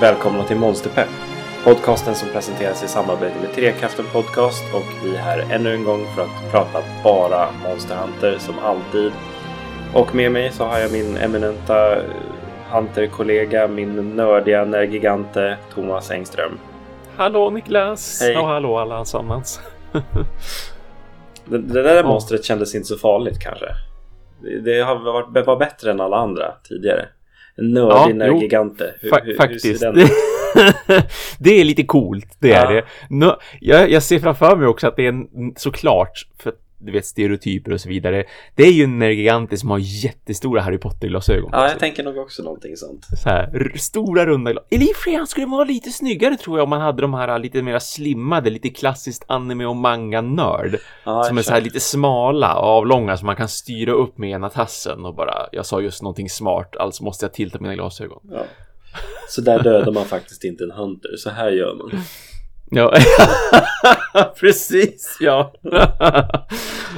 Välkomna till Monsterpepp. Podcasten som presenteras i samarbete med Trekraften Podcast och vi är här ännu en gång för att prata bara Monster Hunter som alltid. Och med mig så har jag min eminenta Hunter-kollega, min nördiga Nergigante Thomas Engström. Hallå Niklas! Hej. Och hallå alla allesammans. Det, det där monstret kändes inte så farligt kanske. Det, det har varit, var bättre än alla andra tidigare. Nördig Ja, jo. Nergigante. Hur, Fa- hur, hur faktiskt. den Det, är lite coolt, det är Ja. det. Nå, jag, jag ser framför mig också att det är en, såklart, för du vet stereotyper och så vidare. Det är ju en Nergigante som har jättestora Harry Potter-glasögon. Ja, jag tänker nog också någonting sånt. så här, stora runda glas. Eller i och för sig, han skulle vara lite snyggare tror jag om man hade de här lite mer slimmade, lite klassiskt anime och manga-nörd. Ja, som är så här lite smala och avlånga som man kan styra upp med ena tassen och bara jag sa just någonting smart alltså måste jag tilta mina glasögon. Ja. Så där dödar man faktiskt inte en hunter. Så här gör man. Ja, precis ja.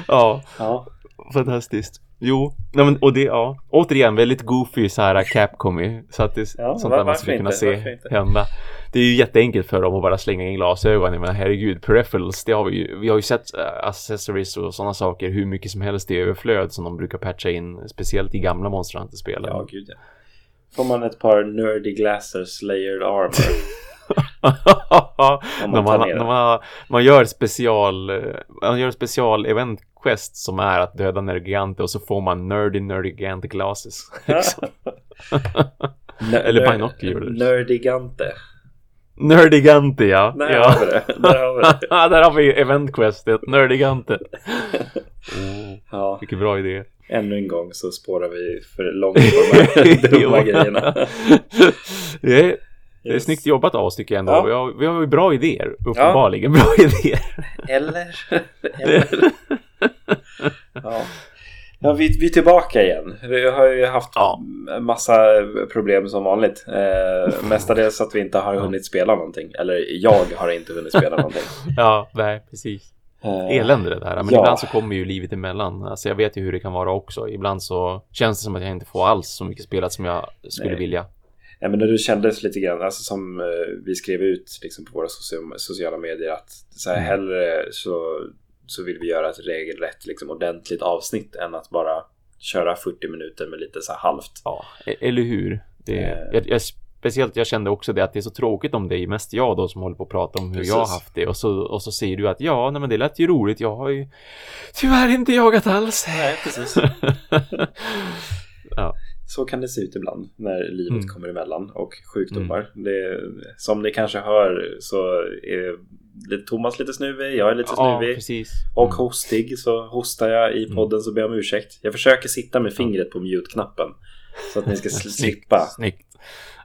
ja, Ja, fantastiskt. Jo, nej men, och det, ja, återigen väldigt goofy så här Capcom så att det Ja, sånt var- där man skulle kunna inte? Se hända. Det är ju jätteenkelt för dem att bara slänga in glasögon. Jag menar herregud, peripherals, det har vi ju. Vi har ju sett uh, accessories och sådana saker hur mycket som helst i överflöd som de brukar patcha in, speciellt i gamla Monster Hunter-spelen. ja gud ja. Får man ett par nerdy glasses layered armor. Man man, man, man gör special, man gör special event quest som är att döda Nergigante och så får man nerdy Nergigante glasses. liksom. Eller binoculars. Nerdigante. Nerdigante ja. Där ja. har vi det. Där har vi det. Där har vi event questet, Nerdigante. Oh, Ja, vilken bra idé. ännu en gång så spårar vi för långt på de här dumma grejerna. Det är, snyggt jobbat av oss tycker jag ändå. Ja. Vi, har, vi har ju bra idéer, uppenbarligen bra idéer. Eller? Eller? Ja. Ja, vi, vi är tillbaka igen. Vi har ju haft Ja. massa problem som vanligt. Eh, mestadels att vi inte har hunnit spela någonting. Eller jag har inte hunnit spela någonting. Ja, nej, precis. Eh, elände det där. Men Ja. ibland så kommer ju livet emellan. Alltså jag vet ju hur det kan vara också. Ibland så känns det som att jag inte får alls så mycket spelat som jag skulle Nej. vilja. Ja, men när du kändes lite grann, alltså som eh, vi skrev ut liksom, på våra socia- sociala medier att så här, Mm. hellre så, så vill vi göra ett regelrätt liksom, ordentligt avsnitt än att bara köra 40 minuter med lite så här halvt. Ja, e- eller hur? Det, Eh. jag, jag, speciellt jag kände också det att det är så tråkigt om det är mest jag då som håller på att prata om hur Precis. jag har haft det. Och så, och så säger du att ja, nej men det lät ju roligt. Jag har ju tyvärr inte jagat alls. Nej, precis. ja, Så kan det se ut ibland när livet Mm. kommer emellan och sjukdomar. Det, som ni kanske hör så är Thomas lite snuvig, jag är lite ja snuvig. precis. Och Mm. hostig så hostar jag i podden så ber jag om ursäkt. Jag försöker sitta med fingret på mute-knappen. Så att ni ska sl- slippa. Snyggt.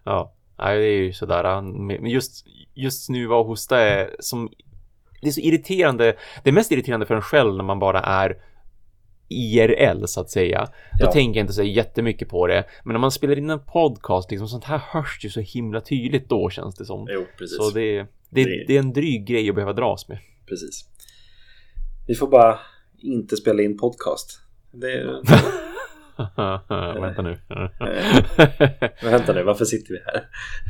Ja, nej, det är ju sådär. Men just, just snuva och hosta är som... Det är så irriterande. Det är mest irriterande för en själv när man bara är IRL så att säga. Då Ja. tänker jag inte så jättemycket på det. Men när man spelar in en podcast, liksom sånt här hörs ju så himla tydligt då känns det som. Jo, precis. Så det, det, Det- det är en dryg grej att behöva dras med. precis. Vi får bara inte spela in podcast. Det, Vänta nu. men vänta nu, varför sitter vi här?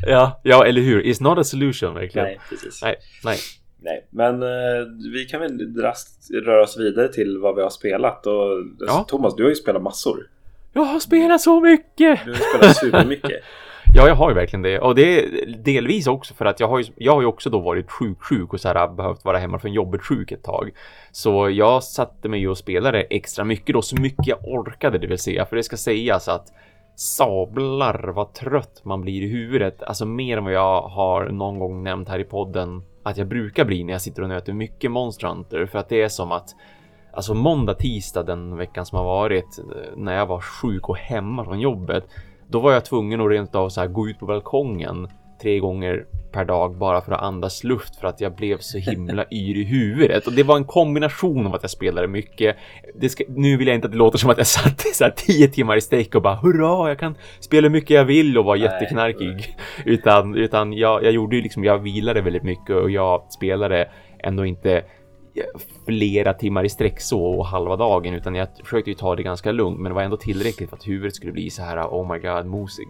ja, ja, eller hur? It's not a solution verkligen. Nej, precis. nej. nej. Nej, men eh, vi kan väl drast röra oss vidare till vad vi har spelat. Och, alltså, Ja. Thomas, du har ju spelat massor. Jag har spelat så mycket! Du har spelat supermycket. Ja, jag har ju verkligen det. Och det är delvis också för att jag har ju, jag har ju också då varit sjuk, sjuk och så här behövt vara hemma från jobbet sjuk ett tag. Så jag satte mig och spelade extra mycket då, så mycket jag orkade det vill säga. För det ska sägas att sablar vad trött man blir i huvudet. Alltså mer än vad jag har någon gång nämnt här i podden att jag brukar bli när jag sitter och nöter mycket Monster Hunter. För att det är som att Alltså måndag, tisdag den veckan som har varit eh, när jag var sjuk och hemma från jobbet. Då var jag tvungen att rent av så här gå ut på balkongen tre gånger per dag bara för att andas luft för att jag blev så himla yr i huvudet. Och det var en kombination av att jag spelade mycket. Det ska, nu vill jag inte att det låter som att jag satt så här tio timmar i sträck och bara hurra, jag kan spela hur mycket jag vill och vara jätteknarkig. Utan, utan jag, jag gjorde ju liksom, jag vilade väldigt mycket och jag spelade ändå inte flera timmar i sträck så och halva dagen utan jag försökte ju ta det ganska lugnt men det var ändå tillräckligt för att huvudet skulle bli så här oh my god mosig.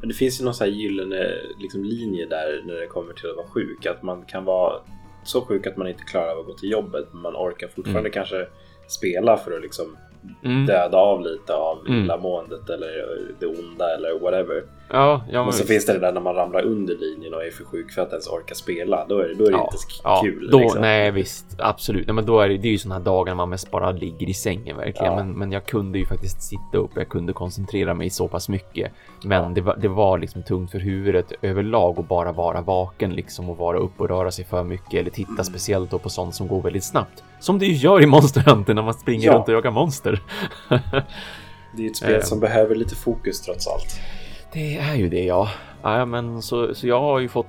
Men det finns ju någon så här gyllene liksom, linje där när det kommer till att vara sjuk. Att man kan vara så sjuk att man inte klarar av att gå till jobbet. Men man orkar fortfarande Mm. kanske spela för att liksom Mm. döda av lite av Mm. illamåendet eller det onda eller whatever. Ja, ja, men och så visst. finns det det där när man ramlar under linjen och är för sjuk för att ens orka spela. Då är det, då är det Ja, inte kul. Då, liksom. Nej, visst. Absolut. Nej, men då är det, det är ju såna här dagar när man mest bara ligger i sängen verkligen. Men, men jag kunde ju faktiskt sitta upp. Jag kunde koncentrera mig så pass mycket. Men det, var, det var liksom tungt för huvudet överlag att bara vara vaken liksom och vara upp och röra sig för mycket eller titta Mm. speciellt då på sånt som går väldigt snabbt. Som det ju gör i Monster Hunter när man springer runt och jagar monster. Det är ett spel Eh. som behöver lite fokus trots allt. Det är ju det ja. ja men så, så jag har ju fått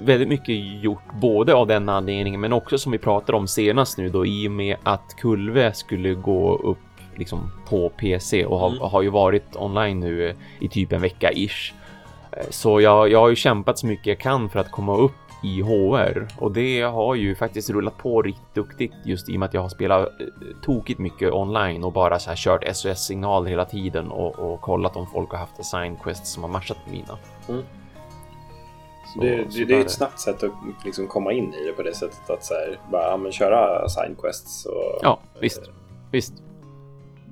väldigt mycket gjort både av den anledningen men också som vi pratade om senast nu då i och med att Kulve skulle gå upp liksom på PC och har, Mm. har ju varit online nu i typ en vecka ish. Eh, Så jag, jag har ju kämpat så mycket jag kan för att komma upp i HR och det har ju faktiskt rullat på riktigt duktigt just i och med att jag har spelat eh, tokigt mycket online och bara så här kört SOS-signaler hela tiden och, och kollat om folk har haft assign quests som har matchat mina. Mm. Så- det, så det, det är ett snabbt sätt att liksom komma in i det på det sättet att så här, bara men köra assign quests och Ja, visst. Visst.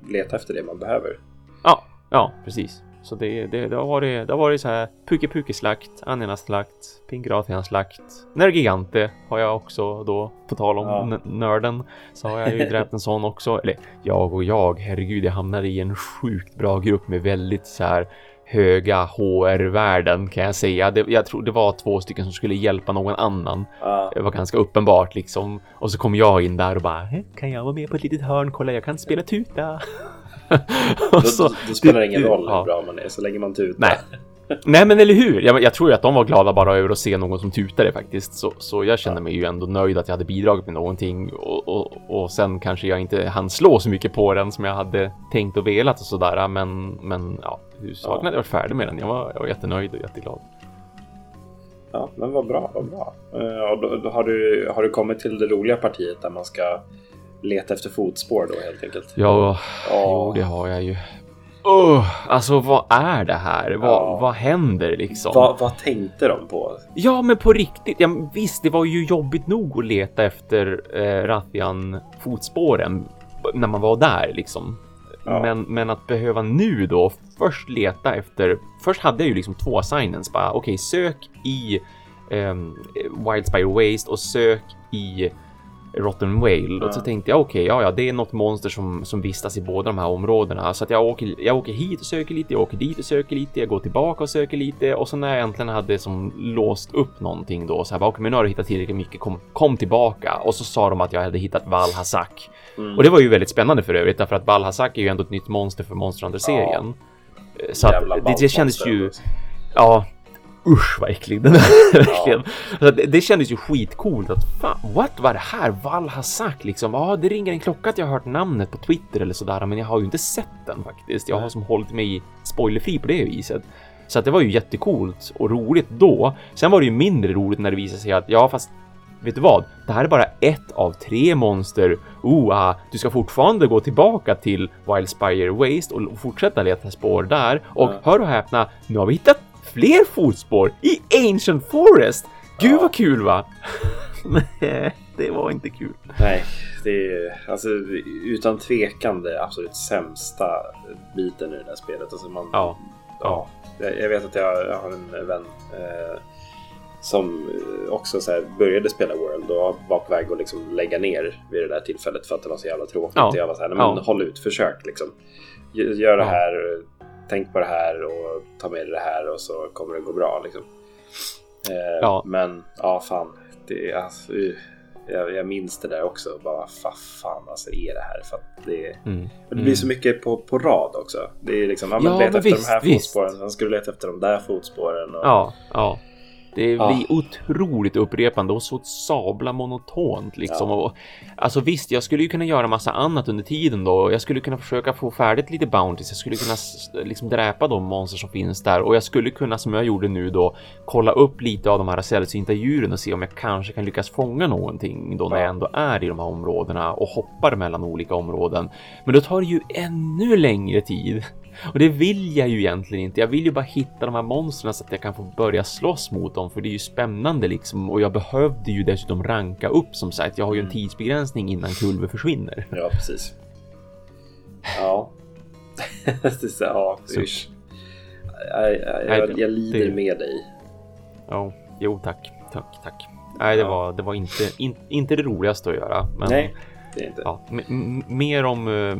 leta efter det man behöver. Ja, ja, precis. Så det, det, det har varit, det har varit så här Puke Puke slakt, Anjana slakt, Pingratian slakt, Nergigante har jag också då, på tal om Ja. nörden, så har jag ju dräpt en sån också. Eller jag och jag, herregud, jag hamnade i en sjukt bra grupp med väldigt så här höga HR-värden kan jag säga. Det, jag tror det var två stycken som skulle hjälpa någon annan. Ja, Det var ganska uppenbart liksom. Och så kom jag in där och bara, "Eh, kan jag vara med på ett litet hörn? Kolla, jag kan spela tuta. då, så, då, spelar det ingen roll hur ja. bra man är så länge man tutar. Nej. Nej, men eller hur? Jag, jag tror ju att de var glada bara över att se någon som tutade faktiskt. Så, så jag känner mig ju ändå nöjd att jag hade bidragit med någonting och, och, och sen kanske jag inte hann slå så mycket på den som jag hade tänkt och velat och sådär. Men, men ja, huvudsaken Ja. att jag var färdig med den. Jag var, jag var jättenöjd och jätteglad. Ja, men vad bra, vad bra. Eh, och då, då har, du, har du kommit till det roliga partiet där man ska leta efter fotspår då helt enkelt? Ja, Ja. jo, det har jag ju. Oh, alltså vad är det här? Vad, Ja. vad händer liksom? Vad, vad tänkte de på? Ja, men på riktigt. Ja, visst, det var ju jobbigt nog att leta efter eh, Rathian fotspåren när man var där liksom. Ja. Men, men att behöva nu då först leta efter. Först hade jag ju liksom två assignments bara. Okej, sök i ehm, Wildspire Waste och sök i Rotten Whale. Ja. Och så tänkte jag okej, ja, ja, det är något monster som, som vistas i båda de här områdena. Så att jag åker, jag åker hit och söker lite, jag åker dit och söker lite, jag går tillbaka och söker lite. Och så när jag äntligen hade som låst upp någonting då, så här, bara, okej, men nu har du hittat tillräckligt mycket, kom, kom tillbaka. Och så sa de att jag hade hittat Valhazak. Mm. Och det var ju väldigt spännande för övrigt, därför att Valhazak är ju ändå ett nytt monster för Monster Hunter-serien. Så Jävla att det, det kändes ju... också. Ja, usch vad äcklig den är. Verkligen. Att det, det kändes ju skitcoolt att fan, what var det här? Valhazak liksom. Ja, det ringer en klocka att jag har hört namnet på Twitter eller sådär, men jag har ju inte sett den faktiskt. Jag har som hållit mig spoilerfri på det viset. Så att det var ju jättekult och roligt då. Sen var det ju mindre roligt när det visade sig att ja, fast vet du vad? Det här är bara ett av tre monster. Oh, ah, du ska fortfarande gå tillbaka till Wildspire Waste och fortsätta leta spår där. Och Ja. hör och häpna, nu har vi hittat fler fotspår i Ancient Forest. Gud Ja. vad kul va? Nej, det var inte kul. Nej, det är alltså utan tvekan det absolut sämsta biten i det där spelet. Alltså man, Ja. ja. Jag, vet att jag, jag har en vän eh, som eh, också så här började spela World och var på väg att liksom lägga ner vid det där tillfället för att det var så jävla tråkigt. Ja. Jag var så här, "Nej, men Ja. håll ut, försök liksom. Gö- Gör det här, tänk på det här och ta med dig det här och så kommer det gå bra liksom. Eh, Ja. Men ja, fan. Det, alltså, jag, jag minns det där också. Bara, vad fan alltså är det här? För det, Mm. det blir så mycket på, på rad också. Det är liksom, ja, men Ja, leta men efter visst, de här visst. fotspåren, sen ska du leta efter de där fotspåren. Och, Ja, ja. Det Ja. blir otroligt upprepande och så sabla monotont liksom. Ja. Och, alltså visst, jag skulle ju kunna göra massa annat under tiden då. Jag skulle kunna försöka få färdigt lite bounties. Jag skulle kunna liksom dräpa de monster som finns där och jag skulle kunna, som jag gjorde nu då, kolla upp lite av de här sällsynta djuren och se om jag kanske kan lyckas fånga någonting då när Ja. jag ändå är i de här områdena och hoppar mellan olika områden. Men då tar det ju ännu längre tid Och det vill jag ju egentligen inte. Jag vill ju bara hitta de här monstren så att jag kan få börja slåss mot dem, för det är ju spännande liksom. Och jag behövde ju dessutom ranka upp som sagt. Jag har ju en Mm. tidsbegränsning innan Kulve försvinner. Ja, precis. Ja. Det så- ja, usch. Jag, jag, jag, lider med dig. Ja, jo tack, tack, tack. Nej, det var, det var inte, in, inte det roligaste att göra. Men Nej, det är inte. ja, mer om eh,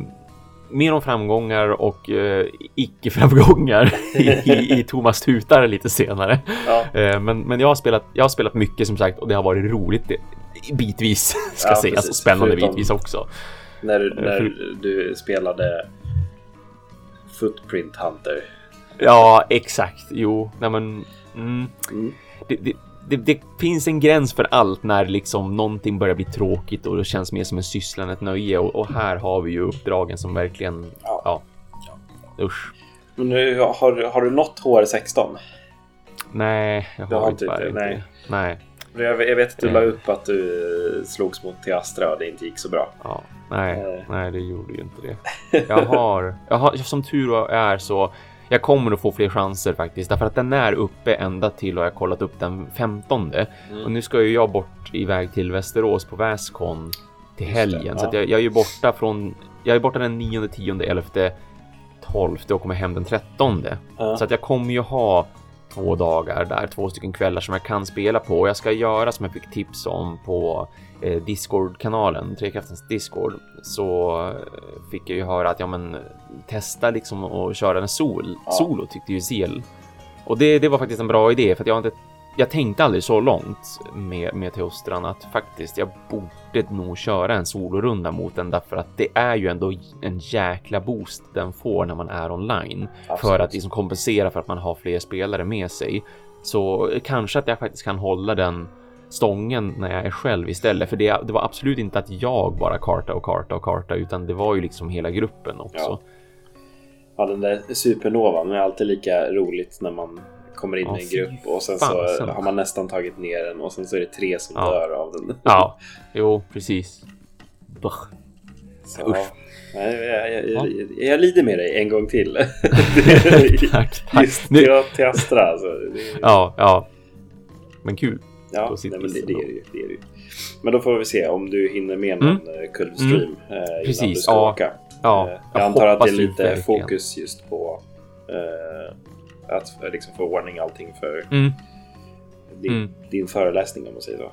mer om framgångar och eh, icke-framgångar i, i, i Thomas tutar lite senare. Ja, Eh, men, men jag har spelat. Jag har spelat mycket som sagt och det har varit roligt det- bitvis ska Ja, sägas precis. och spännande Förutom- bitvis också. när, du- Eh, när för- du spelade Footprint Hunter. Ja, exakt. Jo, nej men. Mm, Mm. det, det, det, det finns en gräns för allt när liksom någonting börjar bli tråkigt och det känns mer som en syssla än ett nöje och, och här har vi ju uppdragen som verkligen. Ja. Ja. Usch. Men nu, har, har du nått HR16? Nej, jag har, har inte inte tyvärr det, inte. Nej. Jag, jag vet att du Eh. la upp att du slogs mot Teastra och det inte gick så bra. Ja, nej, Eh. nej, det gjorde ju inte det. Jag har, jag har, som tur är så, jag kommer att få fler chanser faktiskt, därför att den är uppe ända till och jag kollat upp den 15. Mm. Och nu ska ju jag bort iväg till Västerås på Väscon till Just det, helgen, ja. så jag, jag är ju borta från, jag är borta den 9, 10, 11, 12 och kommer hem den 13. Ja. Så att jag kommer ju ha två dagar där, två stycken kvällar som jag kan spela på och jag ska göra som jag fick tips om på eh, Discord-kanalen, Trekraftens Discord, så eh, fick jag ju höra att ja men testa liksom att köra en sol, Ja. solo tyckte ju Zel. Och det, det var faktiskt en bra idé för att jag har inte jag tänkte aldrig så långt med, med Teostran att faktiskt jag borde nog köra en solorunda mot den därför att det är ju ändå en jäkla boost den får när man är online för Absolut. att liksom kompensera för att man har fler spelare med sig. Så kanske att jag faktiskt kan hålla den stången när jag är själv istället. För det, det var absolut inte att jag bara karta och karta och karta utan det var ju liksom hela gruppen också. Ja. Ja, den där supernovan är alltid lika roligt när man kommer in Ja, i en grupp och sen så har man nästan tagit ner den och sen så är det tre som Ja. dör av den. Ja, jo, precis. Buh. Så, Usch. nej, jag, jag, Ja. jag, jag lider med dig en gång till. Tack, tack. Just Nu- det, till Astra alltså. Ja, ja. Men kul. ja, nej, men det, det, är ju, det är ju. Men då får vi se om du hinner med någon mm. kulvstream eh, innan Precis, du ska ja. åka. Ja, Eh, jag antar att det är lite verkligen. fokus just på eh, att eh, liksom få ordning allting för Mm. din, Mm. din föreläsning om man säger så.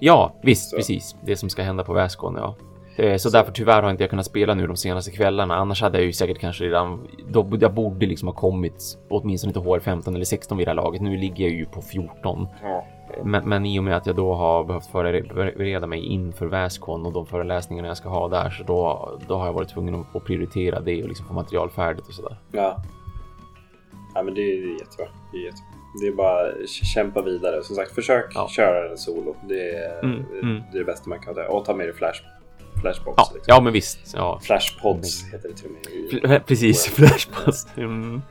Ja, visst, Så. precis. Det som ska hända på Väskon, ja. Eh, Så, därför tyvärr har inte jag kunnat spela nu de senaste kvällarna. Annars hade jag ju säkert kanske redan... Då, jag borde liksom ha kommit åtminstone till HR15 eller 16 vid det här laget. Nu ligger jag ju på 14. Ja. Men, men i och med att jag då har behövt förbereda mig inför Väskon och de föreläsningarna jag ska ha där så då, då har jag varit tvungen att- att prioritera det och liksom få material färdigt och sådär. Ja. Ja men det är jättebra. Det är, jättebra. Det är bara att kämpa vidare. Som sagt, försök Ja. köra en solo. Det är, Mm, mm. det är det bästa man kan göra. Och ta med dig flash, flashbox. Ja, liksom. ja men visst. Ja. Flashpods heter det till och med. i- Fl- Precis, Flashpass. Mm.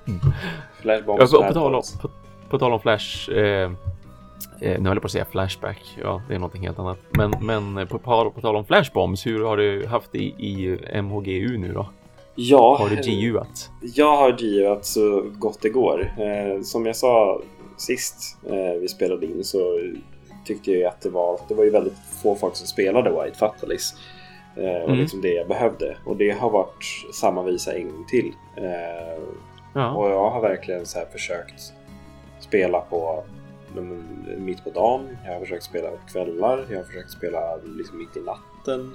Flashbombs, Ja, på, tal om, flashpods. på, på tal om Flash. Eh, eh, nu höll jag på att säga Flashback. Ja, det är någonting helt annat. Men, men på, på, på tal om Flashbombs, hur har du haft det i, i MHGU nu då? Ja, Har du GUat? Jag har GUat så gott det går. Eh, som jag sa sist eh, vi spelade in så tyckte jag att det var, det var ju väldigt få folk som spelade White Fatalis. Eh, och Mm. liksom det jag behövde. Och det har varit samma visa en gång till. Eh, Ja. och jag har verkligen så försökt spela på mitt på dagen. Jag har försökt spela på kvällar. Jag har försökt spela liksom mitt i natten.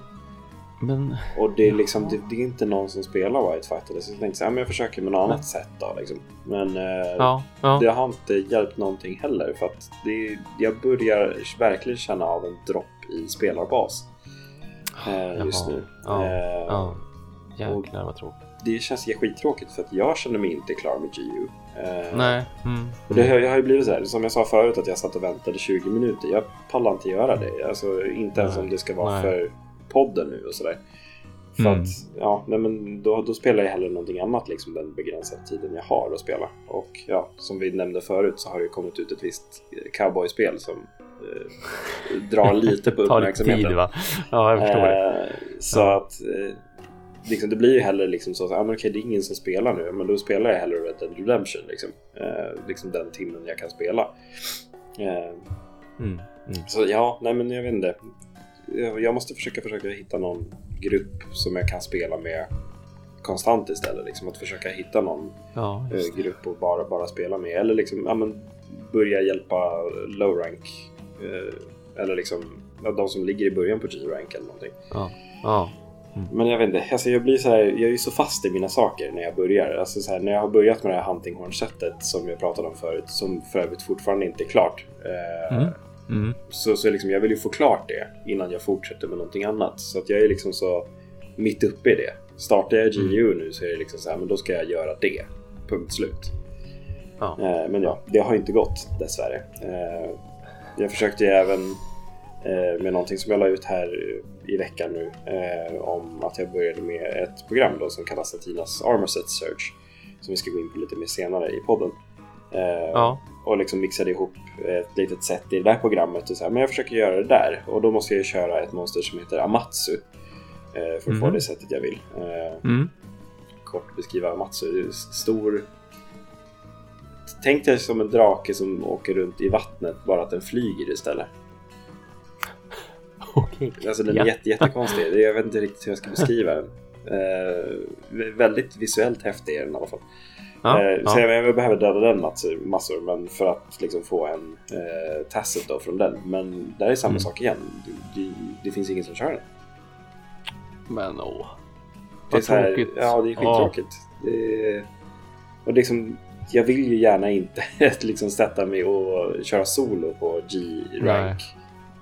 Men Och det är liksom, det, det är inte någon som spelar White Fighter. Så jag tänkte men jag försöker med något annat sätt då liksom. Men eh, ja, ja. det har inte hjälpt någonting heller. För att det, jag börjar verkligen känna av en dropp i spelarbas. Eh, just nu. Ja, Eh. Jäklar vad tråkigt. Det känns skittråkigt för att jag känner mig inte klar med GU. Eh, Nej. Mm. och det jag har ju blivit så här, som jag sa förut att jag satt och väntade 20 minuter. Jag pallar inte göra det. Alltså inte ens om det ska vara Nej. för podden nu och sådär. För Mm. att, ja, nej men då, då spelar jag hellre någonting annat liksom den begränsade tiden jag har att spela. Och ja, som vi nämnde förut så har det kommit ut ett visst eh, cowboyspel som eh, drar lite på Tar lite tid uppmärksamheten. va? Ja, jag förstår det. Eh, så Ja. att eh, liksom, det blir ju hellre liksom så att ah, okej, det är ingen som spelar nu, men då spelar jag hellre Red Dead Redemption. Liksom, eh, liksom den timmen jag kan spela. Eh, Mm. Mm. så ja, nej men jag vet inte. Jag, jag måste försöka, försöka hitta någon grupp som jag kan spela med konstant istället. Liksom, att försöka hitta någon Ja, eh, grupp och bara, bara spela med. Eller liksom, ja, men börja hjälpa low rank. Eh, eller liksom de som ligger i början på G-rank eller någonting. ja. ja. Men jag vet inte, alltså jag blir så här, jag är så fast i mina saker när jag börjar. Alltså så här, när jag har börjat med det här hunting horn-sättet som jag pratade om förut, som för övrigt fortfarande inte är klart. Eh, Mm. Mm. Så, så liksom, jag vill ju få klart det innan jag fortsätter med någonting annat. Så att jag är liksom så mitt uppe i det. Startar jag GU nu så är det liksom så här, men då ska jag göra det. Punkt slut. Ja. Eh, men ja, det har inte gått dessvärre. Eh, jag försökte ju även eh, med någonting som jag la ut här i veckan nu eh, om att jag började med ett program då som kallas Satinas Armor Set Search som vi ska gå in på lite mer senare i podden. Eh, Ja. Och liksom mixade ihop ett litet set i det där programmet och så här, men jag försöker göra det där och då måste jag köra ett monster som heter Amatsu eh, för att få Mhm. det sättet jag vill. Eh, Mm. kort beskriva Amatsu. Stor... Tänk dig som en drake som åker runt i vattnet, bara att den flyger istället. Okej. Alltså den Ja. är jätte, jättekonstig. Jag vet inte riktigt hur jag ska beskriva den. Eh, väldigt visuellt häftig är den i alla fall. Ja, eh, Så ja. jag, jag behöver döda den massor, massor men för att liksom få en eh, tasset då från den. Men där är samma Mm. sak igen. Det, det, det finns ingen som kör den. Men åh. Det är Vad så här, tråkigt. Ja, det är skittråkigt. Det är, och liksom, jag vill ju gärna inte liksom sätta mig och köra solo på G-rank.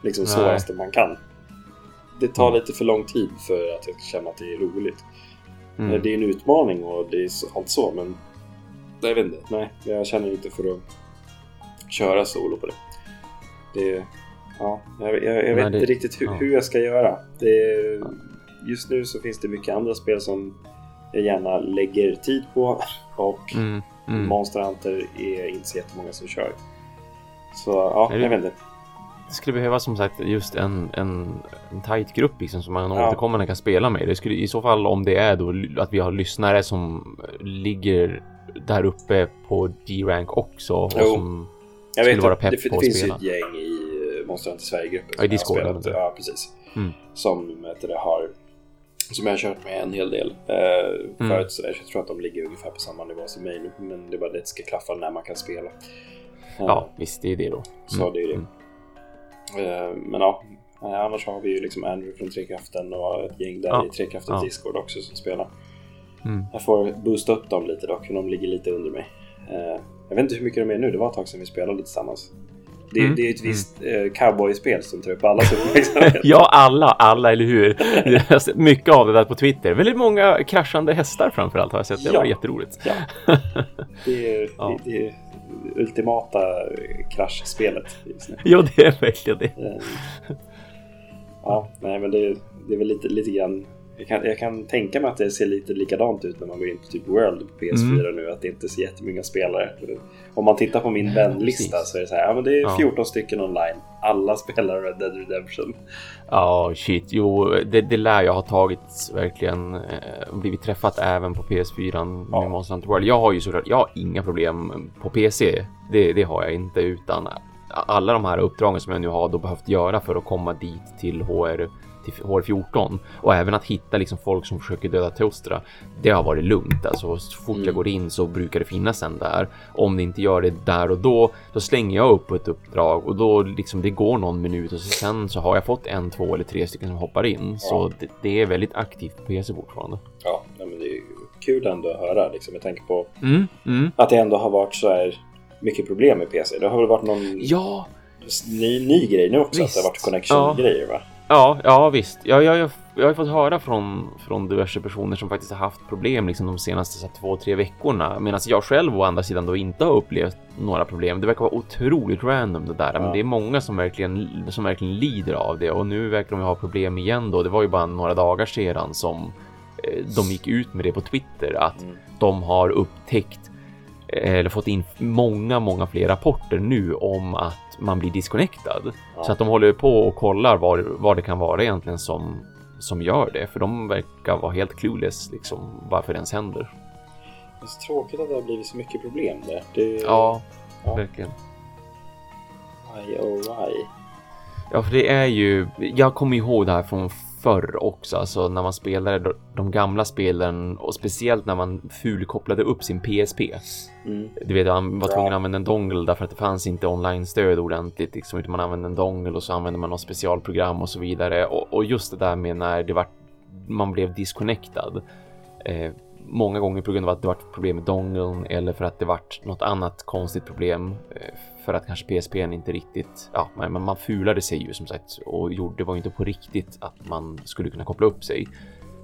Liksom så fast man kan. Det tar Mm. lite för lång tid för att jag ska känna att det är roligt. Mm. Det är en utmaning och det är så, allt så, men jag vet inte. Nej, jag känner inte för att köra solo på det. det ja, jag, jag, jag vet Nej, det- inte riktigt hur, ja. hur jag ska göra. Det, just nu så finns det mycket andra spel som jag gärna lägger tid på och Mm. Mm. Monster Hunter är inte så jättemånga som kör. Så ja, det- jag vet inte. Det skulle behövas som sagt just en, en, en tight grupp liksom som man Ja. återkommande kan spela med. Det skulle i så fall om det är då att vi har lyssnare som ligger där uppe på G-rank också och Jo. som Jag skulle vet vara pepp det, på det finns ju ett gäng i eh, Monster Hunter Sverige-gruppen. Ja, i Discord, spelat. Ja, precis. Mm. Som det, har som jag har kört med en hel del eh, Mm. förut. Så jag tror att de ligger ungefär på samma nivå som mig nu. Men det är bara det att det ska klaffa när man kan spela. Eh, Ja, visst det är det då. Så det är det. Mm. Eh, men ja, annars har vi ju liksom Andrew från Trekraften och ett gäng där Ja. i Trekraftens Ja. Discord också som spelar. Mm. Jag får boosta upp dem lite dock, för de ligger lite under mig. Eh, jag vet inte hur mycket de är nu, det var ett tag sedan vi spelade tillsammans. Det, är- Mm. det är ett visst eh, cowboyspel som tar upp allas uppmärksamhet. Ja, alla, alla, eller hur? Mycket av det där på Twitter. Väldigt många kraschande hästar framförallt har jag sett. Det Ja. var jätteroligt. Ja. Det är, Ja. det, det är ultimata kraschspelet. Ja, det är verkligen det. Eh, Ja, nej men det, det är väl lite, lite grann jag kan, jag kan tänka mig att det ser lite likadant ut när man går in på typ World på PS4 Mm. nu, att det inte är så jättemånga spelare. Om man tittar på min vänlista så är det så här, ja men det är Ja. 14 stycken online. Alla spelar Red Dead Redemption. Ja, shit. Jo, det, det lär jag ha tagit verkligen. Eh, blivit träffat även på PS4 med Ja. Monster Hunter World. Jag har ju såklart, jag har inga problem på PC. Det, det har jag inte utan alla de här uppdragen som jag nu har då behövt göra för att komma dit till HR till HR14 och även att hitta liksom folk som försöker döda Teostra. Det har varit lugnt alltså. Så fort Mm. jag går in så brukar det finnas en där. Om det inte gör det där och då, då slänger jag upp ett uppdrag och då liksom det går någon minut och så sen så har jag fått en, två eller tre stycken som hoppar in. Så det, det är väldigt aktivt på PC fortfarande. Ja, men det är kul ändå att höra liksom. Jag tänker på Mm, mm. att det ändå har varit så här mycket problem med PC. Det har väl varit någon Ja, ny, ny grej nu också, Visst. att det har varit connection-grejer va? Ja, ja visst. Ja, jag, jag, jag har fått höra från, från diverse personer som faktiskt har haft problem liksom de senaste så här, två, tre veckorna. Medan jag själv å andra sidan då inte har upplevt några problem. Det verkar vara otroligt random det där. Men Ja. det är många som verkligen, som verkligen lider av det. Och nu verkar de ha problem igen då. Det var ju bara några dagar sedan som eh, de gick ut med det på Twitter. Att Mm. de har upptäckt eller fått in många, många fler rapporter nu om att man blir disconnectad. Ja. Så att de håller på och kollar vad, vad det kan vara egentligen som som gör det, för de verkar vara helt clueless liksom varför det ens händer. Det är så tråkigt att det har blivit så mycket problem där. Det... Ja, Ja. verkligen. Why oh why? Ja, för det är ju, jag kommer ihåg det här från förr också, alltså när man spelade de- gamla spelen och speciellt när man fulkopplade upp sin PSP. Mm. Du vet, man var tvungen att använda en dongle därför att det fanns inte online-stöd ordentligt, liksom, utan man använde en dongle och så använde man något specialprogram och så vidare. Och, och just det där med när det var, man blev disconnectad. Eh, många gånger på grund av att det var problem med dongeln eller för att det var något annat konstigt problem. Eh, för att kanske PSPn inte riktigt, ja, men man fulade sig ju som sagt och gjorde, det var ju inte på riktigt att man skulle kunna koppla upp sig.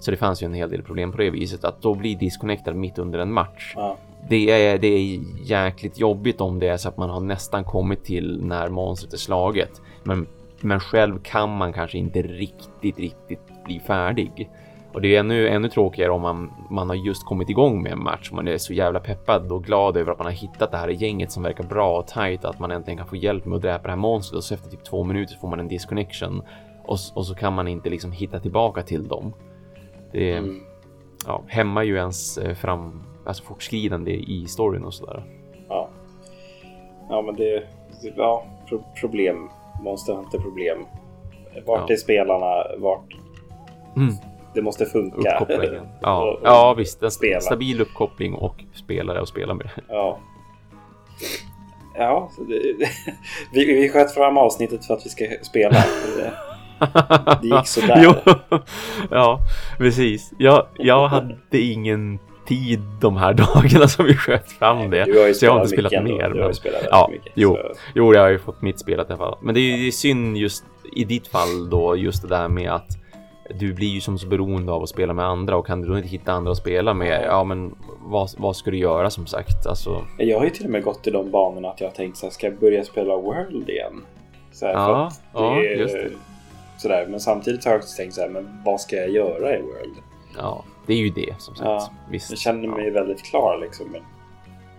Så det fanns ju en hel del problem på det viset att då bli disconnectad mitt under en match Ja. det är, det är jäkligt jobbigt om det är så att man har nästan kommit till när monstret är slaget. Men, men själv kan man kanske inte riktigt, riktigt bli färdig. Och det är ännu, ännu tråkigare om man, man har just kommit igång med en match. Man är så jävla peppad och glad över att man har hittat det här gänget som verkar bra och tight. Att man äntligen kan få hjälp med att dräpa det här monstret och så efter typ två minuter får man en disconnection. Och, och så kan man inte liksom hitta tillbaka till dem. Det Mm. ja, hämmar ju ens eh, fram, alltså fortskridande i storyn och sådär. Ja. Ja, men det... det- Ja, pro problem. Monster Hunter problem. Vart Ja. är spelarna? Vart... Mm. Det måste funka. Uppkopplingen. Ja, Och- och ja visst. En spela. stabil uppkoppling och spelare att spela med. Ja. Ja, det, vi, vi sköt fram avsnittet för att vi ska spela. Det gick sådär. jo, ja, precis. Jag, jag hade ingen tid de här dagarna som vi sköt fram det. Ju så jag har inte spelat mer. ändå. Du har men- ju spelat Ja, mycket. jo. så- Jo, jag har ju fått mitt spelat i alla fall. Men det är ju synd just i ditt fall då, just det där med att du blir ju som så beroende av att spela med andra och kan du då inte hitta andra att spela med, ja men vad, vad ska du göra som sagt? Alltså, Jag har ju till och med gått i de banorna att jag har tänkt så här, ska jag börja spela World igen? Så här, ja, ja, är- just det. Sådär, men samtidigt har jag också tänkt så här, men vad ska jag göra i World? Ja, det är ju det som sagt. Ja, Visst. Jag känner mig väldigt klar liksom med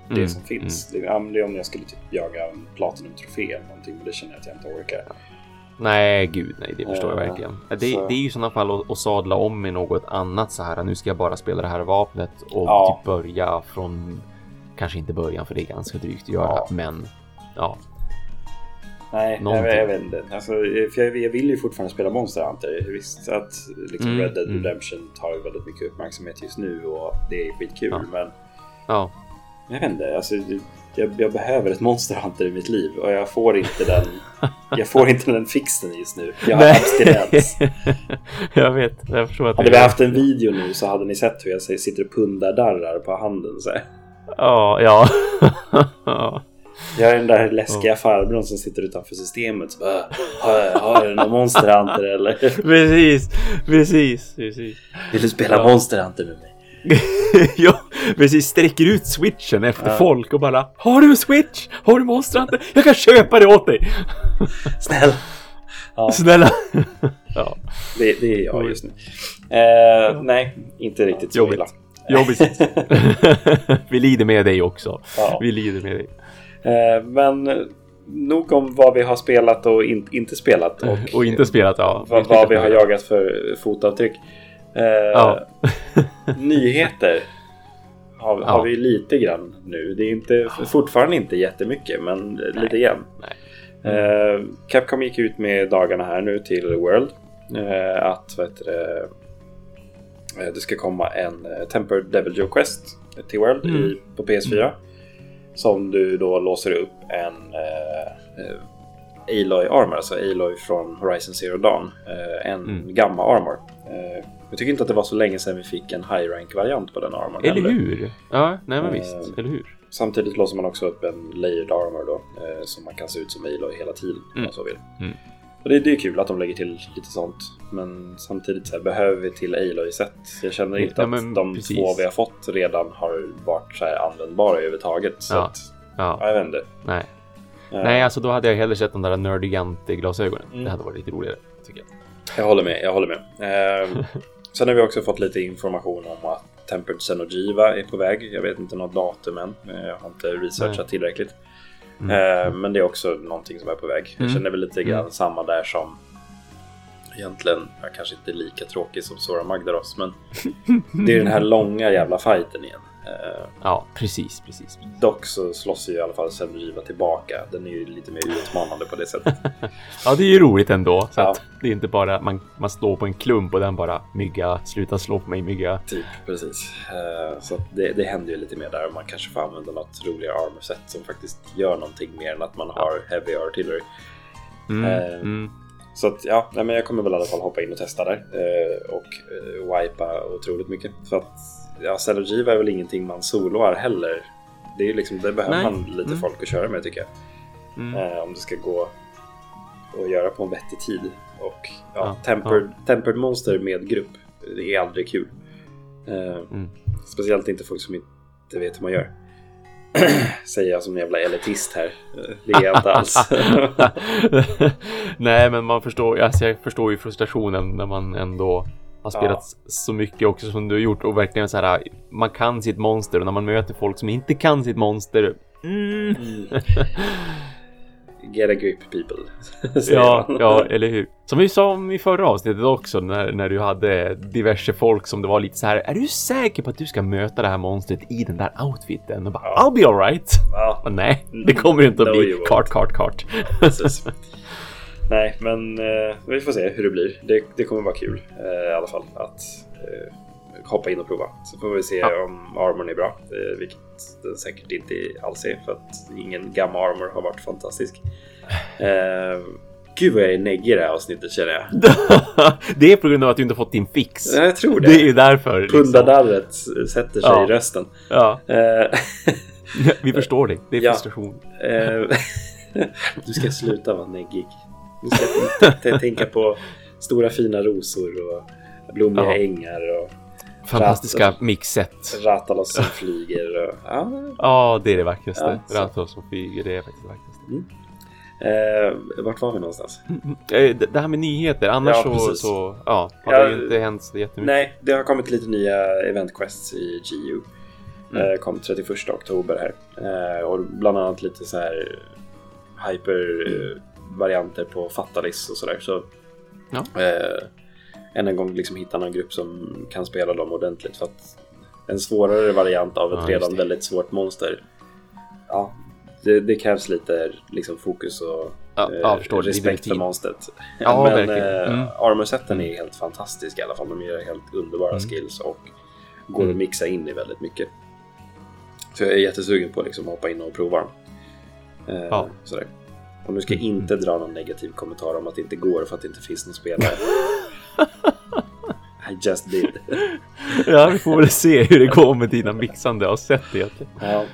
det Mm, som finns. Ja, men det är om jag skulle typ jaga en Platinum-trofé eller någonting, men det känner jag att jag inte orkar. Nej, gud nej, det förstår jag Eh, verkligen. Det, det är ju i sådana fall att, att sadla om med något annat så här. Nu ska jag bara spela det här vapnet och Ja. typ börja från, kanske inte början för det är ganska drygt att göra, Ja. men ja. Nej, jag, Någonting. jag vet inte. Alltså, för jag, jag vill ju fortfarande spela Monster Hunter. Visst att liksom Mm, Red Dead mm. Redemption tar ju väldigt mycket uppmärksamhet just nu och det är skitkul. Ja. Men Ja, jag vet inte, alltså, jag, jag behöver ett Monster Hunter i mitt liv och jag får inte den, jag får inte den fixen just nu. Jag har abstinens. jag vet, jag förstår att Hade vi haft en video nu så hade ni sett hur jag sitter och pundardarrar på handen. Så här. Ja, ja. ja. Jag är den där läskiga farbrorn som sitter utanför systemet. Så bara, har, har du någon Monster Hunter eller? Precis, precis, precis. Vill du spela Ja. Monster Hunter med mig? ja, precis. Sträcker ut switchen efter Ja. folk och bara Har du en switch? Har du Monster Hunter? Jag kan köpa det åt dig! Snälla! Ja, Snälla! ja, det, det är jag just nu. Eh, nej, inte riktigt så Jobbigt. illa. jobbigt. Vi lider med dig också. Ja. Vi lider med dig. Eh, men nog om vad vi har spelat och in, inte spelat. Och, Och inte spelat, ja. vad, vad vi har jagat för fotavtryck. Eh, Ja. nyheter har, har Ja. vi lite grann nu. Det är inte, fortfarande inte jättemycket, men lite grann. Nej. Eh, Capcom gick ut med dagarna här nu till World. Eh, att det, eh, det ska komma en eh, Tempered Devil Joe Quest till World Mm. i, på PS4. Som du då låser upp en eh, Aloy Armor, alltså Aloy från Horizon Zero Dawn. En Mm. gamma Armor. Eh, jag tycker inte att det var så länge sedan vi fick en high rank variant på den armorn. Eller hur? Ja, nej men Eh, visst. Eller hur? Samtidigt låser man också upp en layered armor då, eh, så man kan se ut som Aloy hela tiden om Mm. man så vill. Mm. Och det, det är kul att de lägger till lite sånt. Men samtidigt så här, behöver vi till Aloy-set. Jag känner inte Ja, att de precis. två vi har fått redan har varit så här användbara överhuvudtaget. Så Ja. att, Ja, ja, jag vet inte. nej. Eh, Nej, alltså då hade jag hellre sett de där Nerdigant-glasögonen. Mm. Det hade varit lite roligare, tycker jag. Jag håller med, jag håller med. Eh, sen har vi också fått lite information om att Tempered Xenogiva är på väg. Jag vet inte något datum än. Eh, Jag har inte researchat Nej. tillräckligt. Mm. Eh, men det är också någonting som är på väg. Jag Mm. känner väl lite grann Mm. samma där som egentligen ja, kanske inte lika tråkig som Sora Magdaros, men det är den här långa jävla fighten igen. Eh, Ja, precis, precis. dock så slåss ju i alla fall Cellriva tillbaka. Den är ju lite mer utmanande på det sättet. Ja, det är ju roligt ändå. Så Ja. det är inte bara man, man slår på en klump och den bara mygga, sluta slå på mig mygga. Typ, precis. Eh, Så det, det händer ju lite mer där. Man kanske får använda något roligare armor set som faktiskt gör någonting mer än att man har heavy artillery. Mm, Eh, mm. Så att ja, nej, men jag kommer väl i alla fall hoppa in och testa där. Och wipa otroligt mycket. För att ja, Celogiva är väl ingenting man soloar heller. Det, är liksom, det behöver Nej. man lite Mm. folk att köra med tycker jag. Mm. Eh, om det ska gå att göra på en vettig tid. Och ja, Ja, tempered, tempered monster med grupp, det är aldrig kul. Eh, Mm. Speciellt inte folk som inte vet hur man gör. Säger jag som en jävla elitist här. Eh, Det är jag inte alls. Nej, men man förstår, alltså jag förstår ju frustrationen när man ändå har spelat Ja. så mycket också som du har gjort och verkligen så här. Man kan sitt monster och när man möter folk som inte kan sitt monster. Mm. Get a grip people. Ja, ja, eller hur? Som vi sa om i förra avsnittet också när, när du hade diverse folk som det var lite så här. Är du säker på att du ska möta det här monstret i den där outfiten? Och bara, Ja. I'll be alright. Ja, Men nej, det kommer inte att No, bli kart, kart, kart. Nej, men eh, vi får se hur det blir. Det, det kommer vara kul eh, i alla fall att eh, hoppa in och prova. Så får vi se Ja. om armorn är bra, eh, vilket den säkert inte alls är för att ingen gamma armor har varit fantastisk. Eh, gud vad jag är neggig i det här avsnittet känner jag. det är på grund av att du inte fått din fix. Jag tror det. Det är därför. Liksom. Pundardarret sätter sig Ja. i rösten. Ja, Eh, vi förstår dig. Det är Ja. frustration. Du ska sluta vara neggig. Du ska t- tänka på stora fina rosor och blommiga Ja. ängar och Fantastiska mixet. Ratalos som flyger. Och, ja, Ja, det är det vackraste. Ja. Ratos som flyger, det är faktiskt det vackraste. eh, vart var vi någonstans? Eh, Det här med nyheter, annars Ja, så, så ja, har det ju inte hänt så jättemycket. Nej, det har kommit lite nya event quests i GU. Mm. Eh, kom 31 oktober här. Eh, och bland annat lite så här hyper-varianter på Fatalis och sådär. Så, Ja. eh, än en gång liksom hitta någon grupp som kan spela dem ordentligt. För att en svårare variant av ett Ja, redan väldigt svårt monster. Ja, det, det krävs lite liksom, fokus och Ja, eh, förstår respekt för monstret. Ja, Men verkligen. eh, Mm. armorsetten är helt fantastisk i alla fall. De gör helt underbara Mm. skills och går Mm. att mixa in i väldigt mycket. Så jag är jättesugen på liksom, att hoppa in och prova dem. Eh, Ja. sådär. Och nu ska jag inte dra någon negativ kommentar om att det inte går för att det inte finns någon spelare. I just did. Ja, vi får väl se hur det går med dina mixande av sätt egentligen. Ja.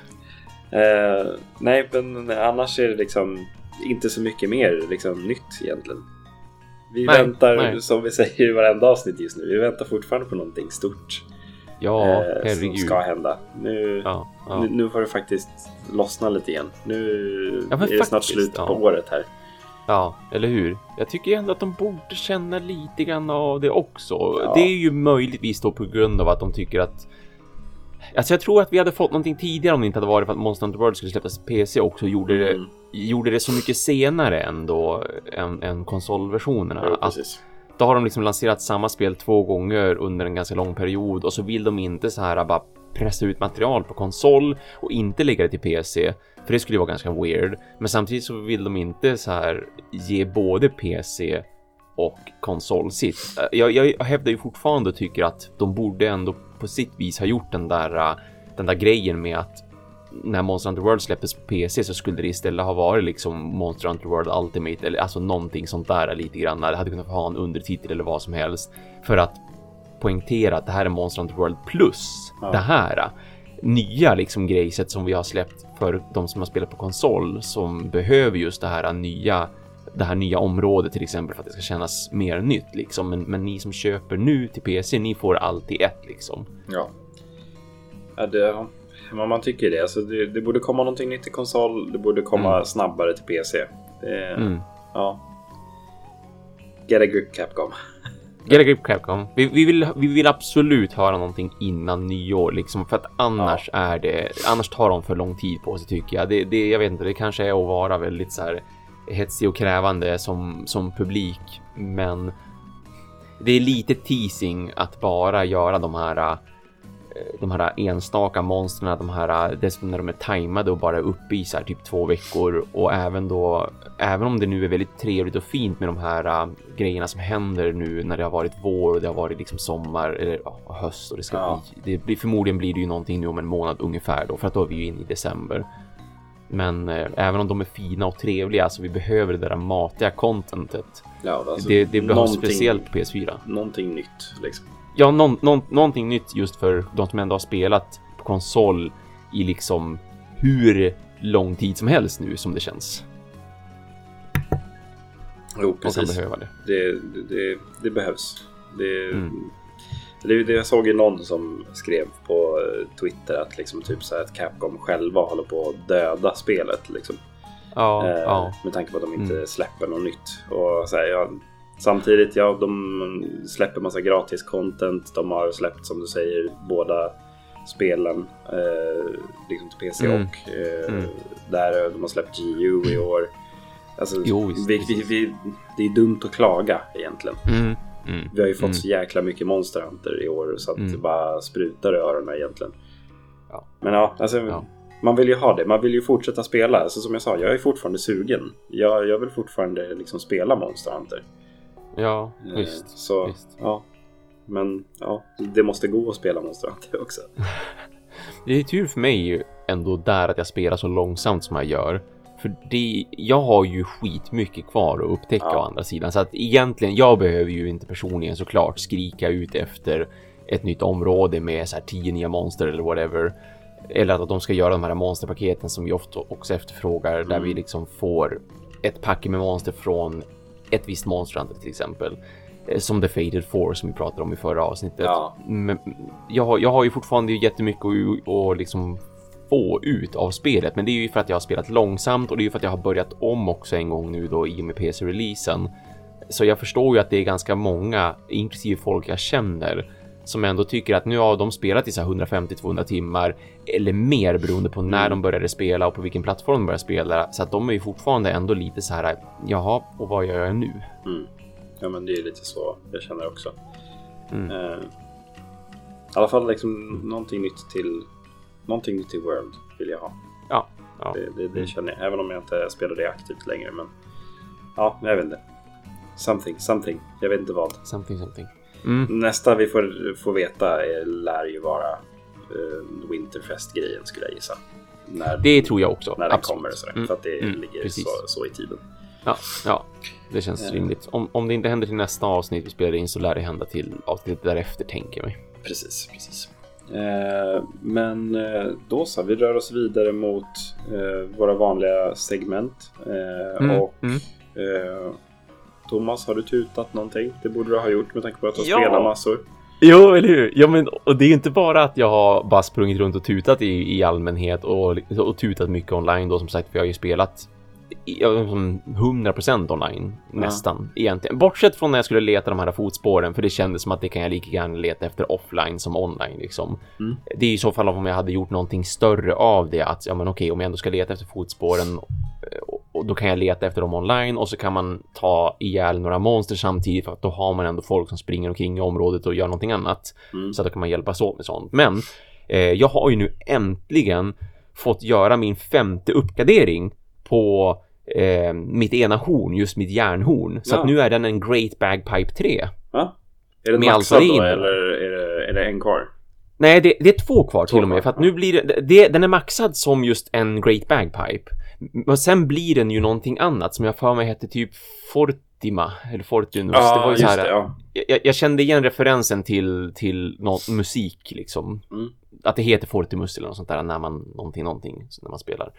Eh, nej, men annars är det liksom inte så mycket mer liksom, nytt egentligen. Vi Nej, väntar, nej. som vi säger i varenda avsnitt just nu, vi väntar fortfarande på någonting stort Ja, eh, som herregud. ska hända. Nu, Ja, ja. nu, nu får det faktiskt lossna lite igen. Nu Ja, är det snart slut ja. på året här. Ja, eller hur? Jag tycker ändå att de borde känna lite grann av det också. Ja. Det är ju möjligtvis då på grund av att de tycker att Alltså jag tror att vi hade fått någonting tidigare om det inte hade varit för att Monster Hunter World skulle släppas PC också och gjorde det, Mm. gjorde det så mycket senare än då än, än konsolversionerna. Jo, att precis då har de liksom lanserat samma spel två gånger under en ganska lång period och så vill de inte så här bara pressa ut material på konsol och inte lägga det till PC. För det skulle ju vara ganska weird. Men samtidigt så vill de inte så här ge både PC och konsol sitt. Jag, jag hävdar ju fortfarande och tycker att de borde ändå på sitt vis ha gjort den där, den där grejen med att när Monster Hunter World släpptes på PC så skulle det istället ha varit liksom Monster Hunter World Ultimate eller alltså någonting sånt där lite grann. Det hade kunnat ha en undertitel eller vad som helst för att poängtera att det här är Monster Hunter World plus Ja. det här nya liksom grejset som vi har släppt för de som har spelat på konsol som behöver just det här nya det här nya området till exempel för att det ska kännas mer nytt liksom. Men, men ni som köper nu till PC, ni får alltid ett liksom. Ja. ja, det. Men man tycker det. Alltså, det. Det borde komma någonting nytt till konsol. Det borde komma Mm. snabbare till PC. Det, Mm. Ja. Get a grip Capcom. Get a grip Capcom. Vi, vi, vill, vi vill absolut höra någonting innan nyår liksom för att annars är det, annars tar de för lång tid på sig tycker jag. Det, det, jag vet inte, det kanske är att vara väldigt så här hetsig och krävande som, som publik, men det är lite teasing att bara göra de här de här enstaka monstren, de här dessutom när de är tajmade och bara uppe i så här typ två veckor och även då, även om det nu är väldigt trevligt och fint med de här uh, grejerna som händer nu när det har varit vår och det har varit liksom sommar eller uh, höst och det ska Ja. bli, det blir förmodligen blir det ju någonting nu om en månad ungefär då för att då är vi ju inne i december. Men eh, även om de är fina och trevliga så vi behöver det där matiga contentet. Ja, alltså, det, det behövs speciellt på PS4. Någonting nytt liksom. Ja, någon, någon, någonting nytt just för de som ändå har spelat på konsol i liksom hur lång tid som helst nu som det känns. Jo, precis. behöva det. Det, det, det, behövs. Det, Mm. det, det, jag såg ju någon som skrev på eh, Twitter att liksom typ så att Capcom själva håller på att döda spelet. Liksom. Ja, Eh, ja. Med tanke på att de inte Mm. släpper något nytt. Och så här, ja, samtidigt, ja, de släpper massa gratis content. De har släppt, som du säger, båda spelen eh, liksom till PC Mm. och eh, Mm. där de har släppt GU i år. Alltså, Jo, visst, vi, vi, vi, det är dumt att klaga egentligen. Mm, mm, Vi har ju fått mm. så jäkla mycket Monster Hunter i år så att Mm. det bara sprutar i öronen egentligen. Ja. Men ja, alltså, Ja. man vill ju ha det. Man vill ju fortsätta spela. Alltså, som jag sa, jag är fortfarande sugen. Jag, jag vill fortfarande liksom spela Monster Hunter. Ja, Eh, visst. Så, visst. ja. Men ja, det måste gå att spela Monster Hunter också. Det är tur för mig ändå där att jag spelar så långsamt som jag gör. För det, jag har ju skitmycket kvar att upptäcka Ja. å andra sidan. Så att egentligen, jag behöver ju inte personligen såklart skrika ut efter ett nytt område med så här tio nya monster eller whatever. Eller att de ska göra de här monsterpaketen som vi ofta också efterfrågar där Mm. vi liksom får ett pack med monster från ett visst monsterhunter till exempel. Eh, Som The Fated Four som vi pratade om i förra avsnittet. Ja. Men jag, har- jag har ju fortfarande jättemycket att, att liksom få ut av spelet, men det är ju för att jag har spelat långsamt och det är ju för att jag har börjat om också en gång nu då i och med PC-releasen. Så jag förstår ju att det är ganska många, inklusive folk jag känner, som ändå tycker att nu har de spelat i så här 150-200 timmar eller mer beroende på när Mm. de började spela och på vilken plattform de började spela. Så att de är ju fortfarande ändå lite så här, jaha, och vad gör jag nu? Mm. Ja, men det är lite så jag känner också. Mm. Eh, I alla fall liksom någonting nytt till någonting nytt till World vill jag ha. Ja, ja. Det, det, det Mm. känner jag. Även om jag inte spelar det aktivt längre. Men ja, jag vet inte. Something, something. Jag vet inte vad. Something, something. Mm. Nästa vi får, får veta är, lär ju vara uh, Winterfest-grejen skulle jag gissa. När, Det tror jag också. när den absolut. kommer sådär. Mm. För att det Mm, ligger så, så i tiden. Ja, ja, det känns Eh. rimligt. Om, om det inte händer till nästa avsnitt vi spelar in så lär det hända till avsnittet därefter tänker jag mig. Precis, precis. Eh, men eh, då så, vi rör oss vidare mot eh, våra vanliga segment. Eh, Mm, Och mm. eh, Thomas, har du tutat någonting? Det borde du ha gjort med tanke på att du har Ja. spelat massor. Jo, eller hur? Ja, men och det är ju inte bara att jag har bara sprungit runt och tutat i, i allmänhet och, och tutat mycket online då som sagt, för jag har ju spelat ja, som 100% online Ja. nästan egentligen. Bortsett från när jag skulle leta de här fotspåren, för det kändes som att det kan jag lika gärna leta efter offline som online liksom. Mm. Det är i så fall om jag hade gjort någonting större av det att ja, men okej, om jag ändå ska leta efter fotspåren eh, och, då kan jag leta efter dem online och så kan man ta ihjäl några monster samtidigt för att då har man ändå folk som springer omkring i området och gör någonting annat. Mm. Så att då kan man hjälpas åt med sånt. Men eh, jag har ju nu äntligen fått göra min femte uppgradering på eh, mitt ena horn, just mitt järnhorn. Så Ja. att nu är den en Great Bagpipe 3. Ja. Är allt maxad det då eller är det, är det en kvar? Nej, det, det är två kvar till Två och med. kvar, För att nu blir det, det, den är maxad som just en Great Bagpipe. Men sen blir den ju någonting annat som jag för mig hette typ Fortima, eller Fortunus. det var ju så här, det. Ja. jag, jag kände igen referensen till, till någon musik liksom. Mm. Att det heter Fortimus eller något sånt där när man någonting, någonting när man spelar.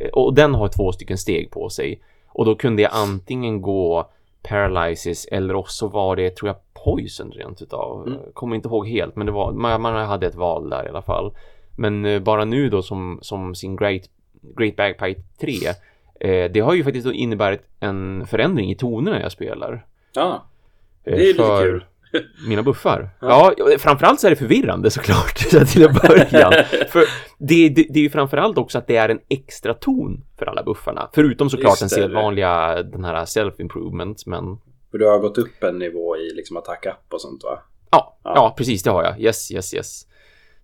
Eh, Och den har två stycken steg på sig. Och då kunde jag antingen gå Paralysis eller också var det, tror jag, Poison rent utav. Mm. Kommer inte ihåg helt, men det var, man, man hade ett val där i alla fall. Men eh, bara nu då som, som sin Great, Great Bagpipe 3, eh, det har ju faktiskt inneburit en förändring i tonerna jag spelar. ja, eh, det är lite kul. mina buffar. Ja, framförallt så är det förvirrande såklart till en början. för det, det, det är ju framförallt också att det är en extra ton för alla buffarna. Förutom såklart den sedvanliga, den här self-improvement, men För du har gått upp en nivå i liksom attack up och sånt va? Ja, ja, ja. precis det har jag. Yes, yes, yes.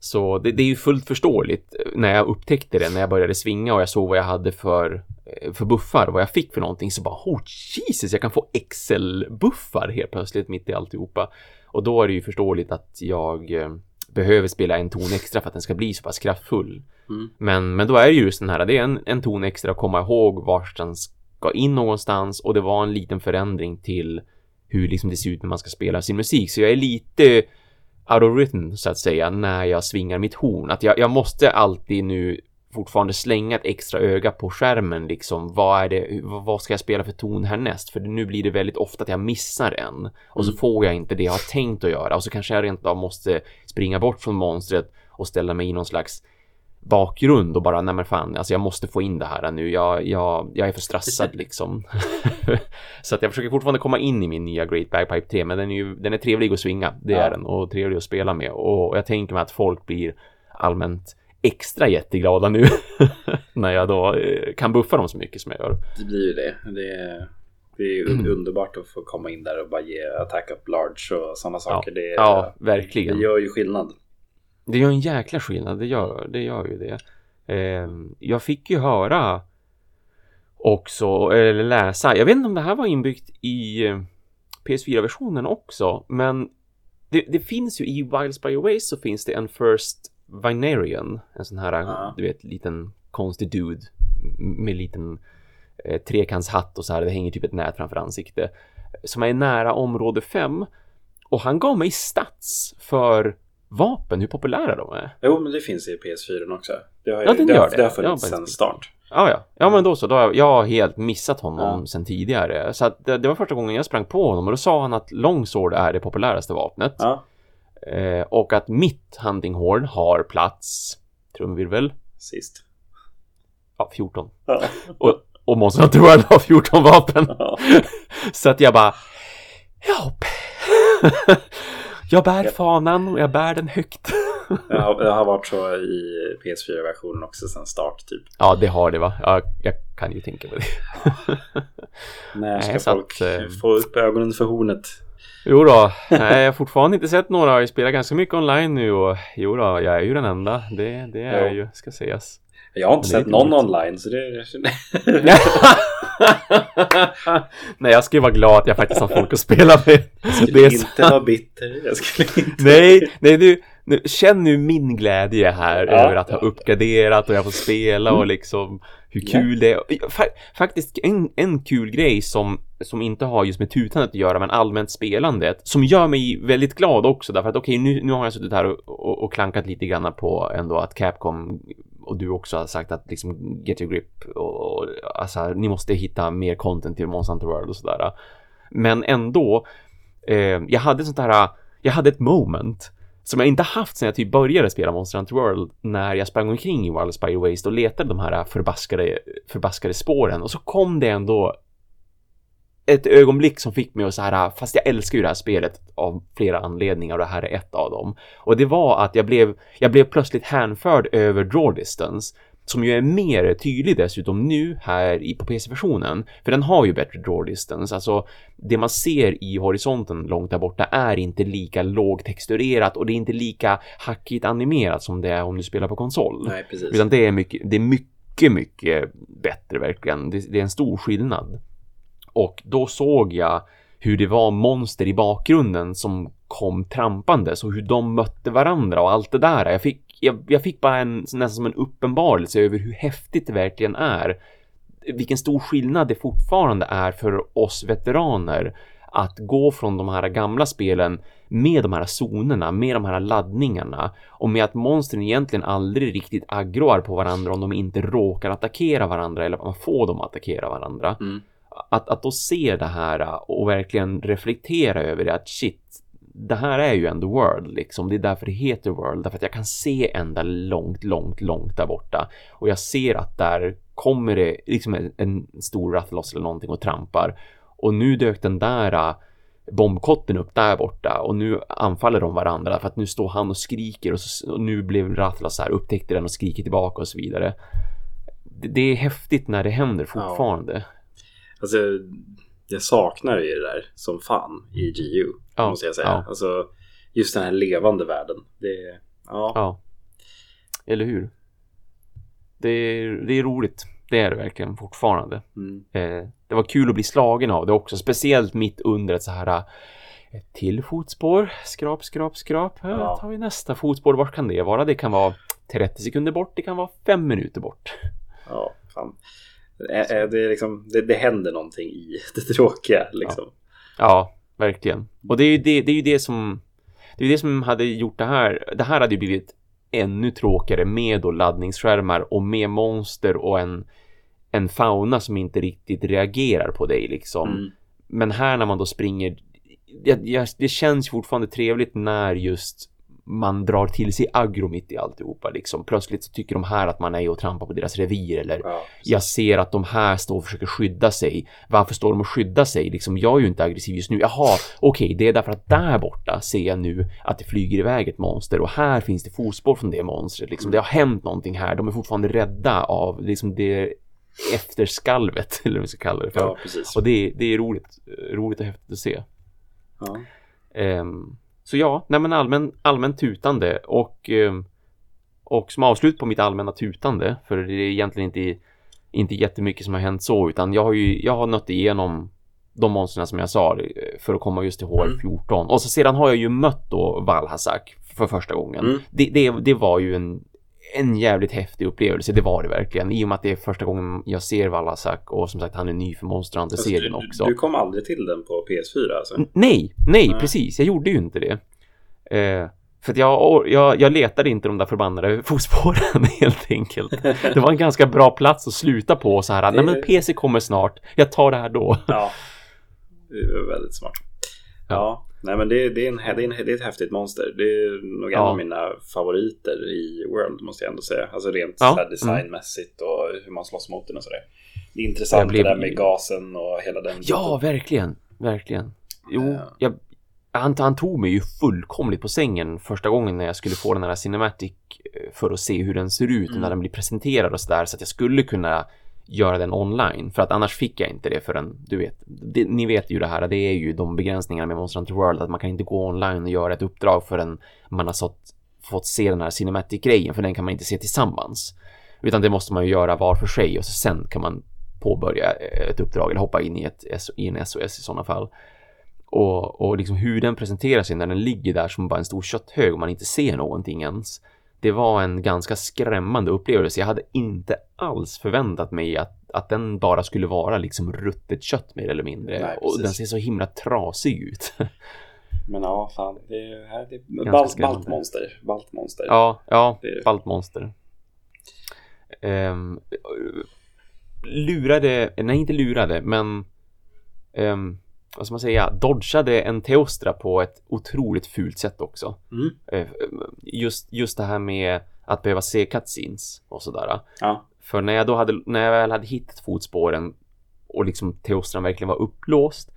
Så det, det, är ju fullt förståeligt när jag upptäckte det, när jag började svinga och jag såg vad jag hade för, eh, för buffar, vad jag fick för någonting, så bara oh Jesus, jag kan få Excel-buffar helt plötsligt mitt i alltihopa. Och då är det ju förståeligt att jag eh, behöver spela en ton extra för att den ska bli så pass kraftfull. Mm. Men, men då är det ju just den här, det är en, en ton extra att komma ihåg vart den ska in någonstans och det var en liten förändring till hur liksom det ser ut när man ska spela sin musik. Så jag är lite out of rhythm så att säga när jag svingar mitt horn. Att jag, jag måste alltid nu fortfarande slänga ett extra öga på skärmen liksom. Vad är det? Vad ska jag spela för ton härnäst? För nu blir det väldigt ofta att jag missar en och så mm. får jag inte det jag har tänkt att göra och så kanske jag rent av måste springa bort från monstret och ställa mig i någon slags bakgrund och bara nej men fan, alltså jag måste få in det här nu. Jag, jag, jag är för stressad liksom. så att jag försöker fortfarande komma in i min nya Great Bagpipe 3, men den är ju, den är trevlig att svinga. Det ja. är den och trevlig att spela med och jag tänker mig att folk blir allmänt extra jätteglada nu när jag då eh, kan buffa dem så mycket som jag gör. Det blir ju det. Det är, det är underbart att få komma in där och bara ge attack up large och sådana saker. Ja, det, ja verkligen. Det gör ju skillnad. Det gör en jäkla skillnad, det gör, det gör ju det. Eh, jag fick ju höra också, eller läsa, jag vet inte om det här var inbyggt i eh, PS4-versionen också, men det, det, finns ju i Wilds by Ways så finns det en First Vinarian, en sån här, ja. du vet, liten konstig dude med liten eh, trekantshatt och så här, det hänger typ ett nät framför ansiktet, som är nära område 5 och han gav mig stats för vapen, hur populära de är. Jo, men det finns i PS4 också. Det har, ja, den det gör det. Det har funnits sedan start. Ja, ja. Ja, men då så. Då har jag, jag har helt missat honom ja. sedan tidigare. Så det, det, var första gången jag sprang på honom och då sa han att Longsword är det populäraste vapnet. Ja. Eh, och att mitt hunting horn har plats, trumvirvel. Sist. Ja, 14. Ja. Och, och Monster Hunter World har 14 vapen. Så att jag bara, ja. Jag bär fanan och jag bär den högt. jag, har, jag har varit så i PS4-versionen också sedan start typ. Ja, det har det va? Ja, jag kan ju tänka mig det. När ska Nej, folk att, eh, få upp ögonen för hornet? Jo då, Nej, jag har fortfarande inte sett några. Jag spelar ganska mycket online nu och jo då, jag är ju den enda. Det, det är jag ju, ska sägas. Jag har inte sett någon online så det... Nej, jag skulle vara glad att jag faktiskt har folk att spela med. Jag skulle inte så... vara bitter. Jag skulle inte... Nej, nej du, nu, känn nu min glädje här ja, över att ha uppgraderat och jag får spela och mm. liksom hur kul ja. det är. Faktiskt en, en kul grej som, som inte har just med tutandet att göra men allmänt spelandet som gör mig väldigt glad också därför att okej okay, nu, nu har jag suttit här och, och, och klankat lite grann på ändå att Capcom och du också har sagt att liksom get your grip och, och alltså ni måste hitta mer content till Monster World och sådär. Men ändå, eh, jag hade sånt här, jag hade ett moment som jag inte haft sedan jag typ började spela Monster Hunter World när jag sprang omkring i Wild Spire Waste och letade de här förbaskade, förbaskade spåren och så kom det ändå ett ögonblick som fick mig att så här, fast jag älskar ju det här spelet av flera anledningar och det här är ett av dem. Och det var att jag blev, jag blev plötsligt hänförd över draw distance som ju är mer tydlig dessutom nu här i på PC-versionen. För den har ju bättre draw distance. Alltså det man ser i horisonten långt där borta är inte lika lågtexturerat och det är inte lika hackigt animerat som det är om du spelar på konsol. Nej, precis. Utan det är mycket, det är mycket, mycket bättre verkligen. Det, det är en stor skillnad. Och då såg jag hur det var monster i bakgrunden som kom trampandes och hur de mötte varandra och allt det där. Jag fick, jag, jag fick bara en, nästan som en uppenbarelse över hur häftigt det verkligen är. Vilken stor skillnad det fortfarande är för oss veteraner att gå från de här gamla spelen med de här zonerna, med de här laddningarna och med att monstren egentligen aldrig riktigt aggroar på varandra om de inte råkar attackera varandra eller att man får dem att attackera varandra. Mm att, att då se det här och verkligen reflektera över det att shit, det här är ju ändå World liksom. Det är därför det heter World, därför att jag kan se ända långt, långt, långt där borta och jag ser att där kommer det liksom en, en stor Rathlos eller någonting och trampar och nu dök den där bombkotten upp där borta och nu anfaller de varandra för att nu står han och skriker och, så, och nu blev Rathlos här upptäckte den och skriker tillbaka och så vidare. Det, det är häftigt när det händer fortfarande. Ja. Alltså, jag saknar ju det där som fan i GU. Ja, måste jag säga. ja. Alltså just den här levande världen. Det, ja. Ja. Eller hur? Det är, det är roligt. Det är det verkligen fortfarande. Mm. Eh, det var kul att bli slagen av det också. Speciellt mitt under ett så här eh, ett till fotspår. Skrap, skrap, skrap. Ja. Ja. tar vi nästa fotspår. Vart kan det vara? Det kan vara 30 sekunder bort. Det kan vara 5 minuter bort. ja fan. Det, är liksom, det, det händer någonting i det tråkiga liksom. Ja, verkligen. Och det är ju det, det, är det som det är det som hade gjort det här. Det här hade ju blivit ännu tråkigare med då laddningsskärmar och med monster och en en fauna som inte riktigt reagerar på dig liksom. Mm. Men här när man då springer det, det känns fortfarande trevligt när just man drar till sig aggro mitt i alltihopa liksom. Plötsligt så tycker de här att man är och trampar på deras revir eller Ja, jag ser att de här står och försöker skydda sig. Varför står de och skyddar sig? Liksom, jag är ju inte aggressiv just nu. Jaha, okej, det är därför att där borta ser jag nu att det flyger iväg ett monster och här finns det fotspår från det monstret. Liksom, det har hänt någonting här. De är fortfarande rädda av liksom det efterskalvet, eller vad vi ska kalla det för. ja. Och det, det är roligt, roligt och häftigt att se. Ja. Ehm, så ja, nej men allmän, allmän tutande och, ehm, och som avslut på mitt allmänna tutande, för det är egentligen inte, inte jättemycket som har hänt så, utan jag har ju, jag har nött igenom de monstren som jag sa eh, för att komma just till HR14. Och så sedan har jag ju mött då Valhazak för första gången. Mm. Det, det, det var ju en, en jävligt häftig upplevelse, det var det verkligen. I och med att det är första gången jag ser Valhazak och som sagt han är ny för Monster Hunter-serien Alltså, också. du, kom aldrig till den på PS4 alltså? N- Nej, nej, Nej. precis. Jag gjorde ju inte det. Eh, för att jag, jag, jag letade inte de där förbannade fotspåren helt enkelt. Det var en ganska bra plats att sluta på så här. Nej men PC kommer snart. Jag tar det här då. Ja. Det är väldigt smart. Ja. Nej men det, det, är en, det, är en, det är ett häftigt monster. Det är nog en Ja. av mina favoriter i World måste jag ändå säga. Alltså rent Ja, här designmässigt och hur man slåss mot den och sådär. Det är intressant blev- det där med gasen och hela den Ja, biten. verkligen. Verkligen. Jo, Ja. jag, han, han tog mig ju fullkomligt på sängen första gången när jag skulle få den här Cinematic eh, för att se hur den ser ut Mm. när den blir presenterad och sådär så att jag skulle kunna göra den online. För att annars fick jag inte det förrän du vet det, ni vet ju det här det är ju de begränsningarna med Monster Hunter World att man kan inte gå online och göra ett uppdrag förrän man har sått, fått se den här Cinematic grejen för den kan man inte se tillsammans. Utan det måste man ju göra var för sig och så sen kan man påbörja eh, ett uppdrag eller hoppa in i, ett, i en SOS i sådana fall. Och, och liksom hur den presenterar sig när den ligger där som bara en stor kötthög och man inte ser någonting ens. Det var en ganska skrämmande upplevelse. Jag hade inte alls förväntat mig att, att den bara skulle vara liksom ruttet kött mer eller mindre. Nej, och den ser så himla trasig ut. Men ja, fan. Det är, det är balt, skrämmande. balt monster. Balt monster. ja, ja, Det är det. ballt monster. Ehm, lurade, nej inte lurade, men um, vad ska man säga, dodgade en Teostra på ett otroligt fult sätt också. Mm. Eh, Just, just det här med att behöva se cutscenes och sådär. Ja. För när jag då hade, när jag väl hade hittat fotspåren och liksom Teostran verkligen var upplåst,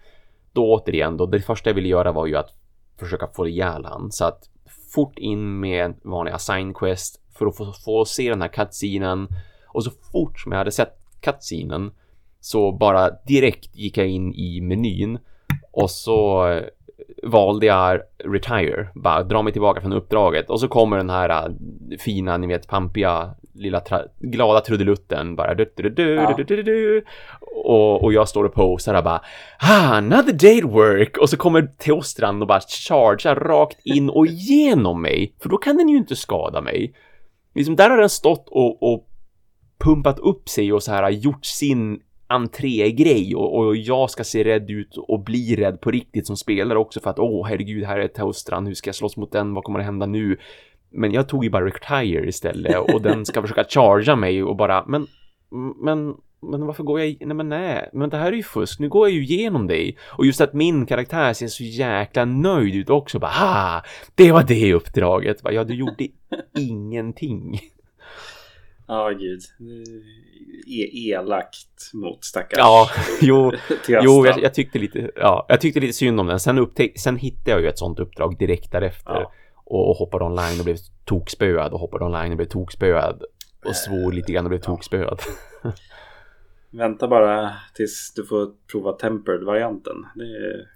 då återigen då, det första jag ville göra var ju att försöka få ihjäl han. Så att fort in med en vanlig assign quest för att få, få se den här cutscenen och så fort som jag hade sett cutscenen så bara direkt gick jag in i menyn och så eh, valde jag retire, bara dra mig tillbaka från uppdraget och så kommer den här äh, fina, ni vet, pampiga lilla glada trudelutten bara du, du, du, du, Ja. du, du, du. Och, och jag står och posar och bara ah, another day at work och så kommer Teostran och bara chargear rakt in och igenom mig för då kan den ju inte skada mig. Liksom där har den stått och, och pumpat upp sig och så här gjort sin entrégrej och, och jag ska se rädd ut och bli rädd på riktigt som spelare också för att åh herregud här är Teostran, hur ska jag slåss mot den, vad kommer att hända nu? Men jag tog ju bara retire istället och den ska försöka chargea mig och bara men men men varför går jag nej men nej men det här är ju fusk nu går jag ju igenom dig. Och just att min karaktär ser så jäkla nöjd ut också bara ah det var det uppdraget. Bara, ja du gjorde ingenting Ja, gud. E elakt mot stackars ja jo. Jo, jag, jag tyckte lite, ja, jag tyckte lite synd om den. Sen, upptäck, sen hittade jag ju ett sånt uppdrag direkt därefter. Ja. Och, och hoppade online och blev tokspöad och hoppade online och blev tokspöad. Och svor lite grann och blev Ja. tokspöad. vänta bara tills du får prova tempered-varianten. Är...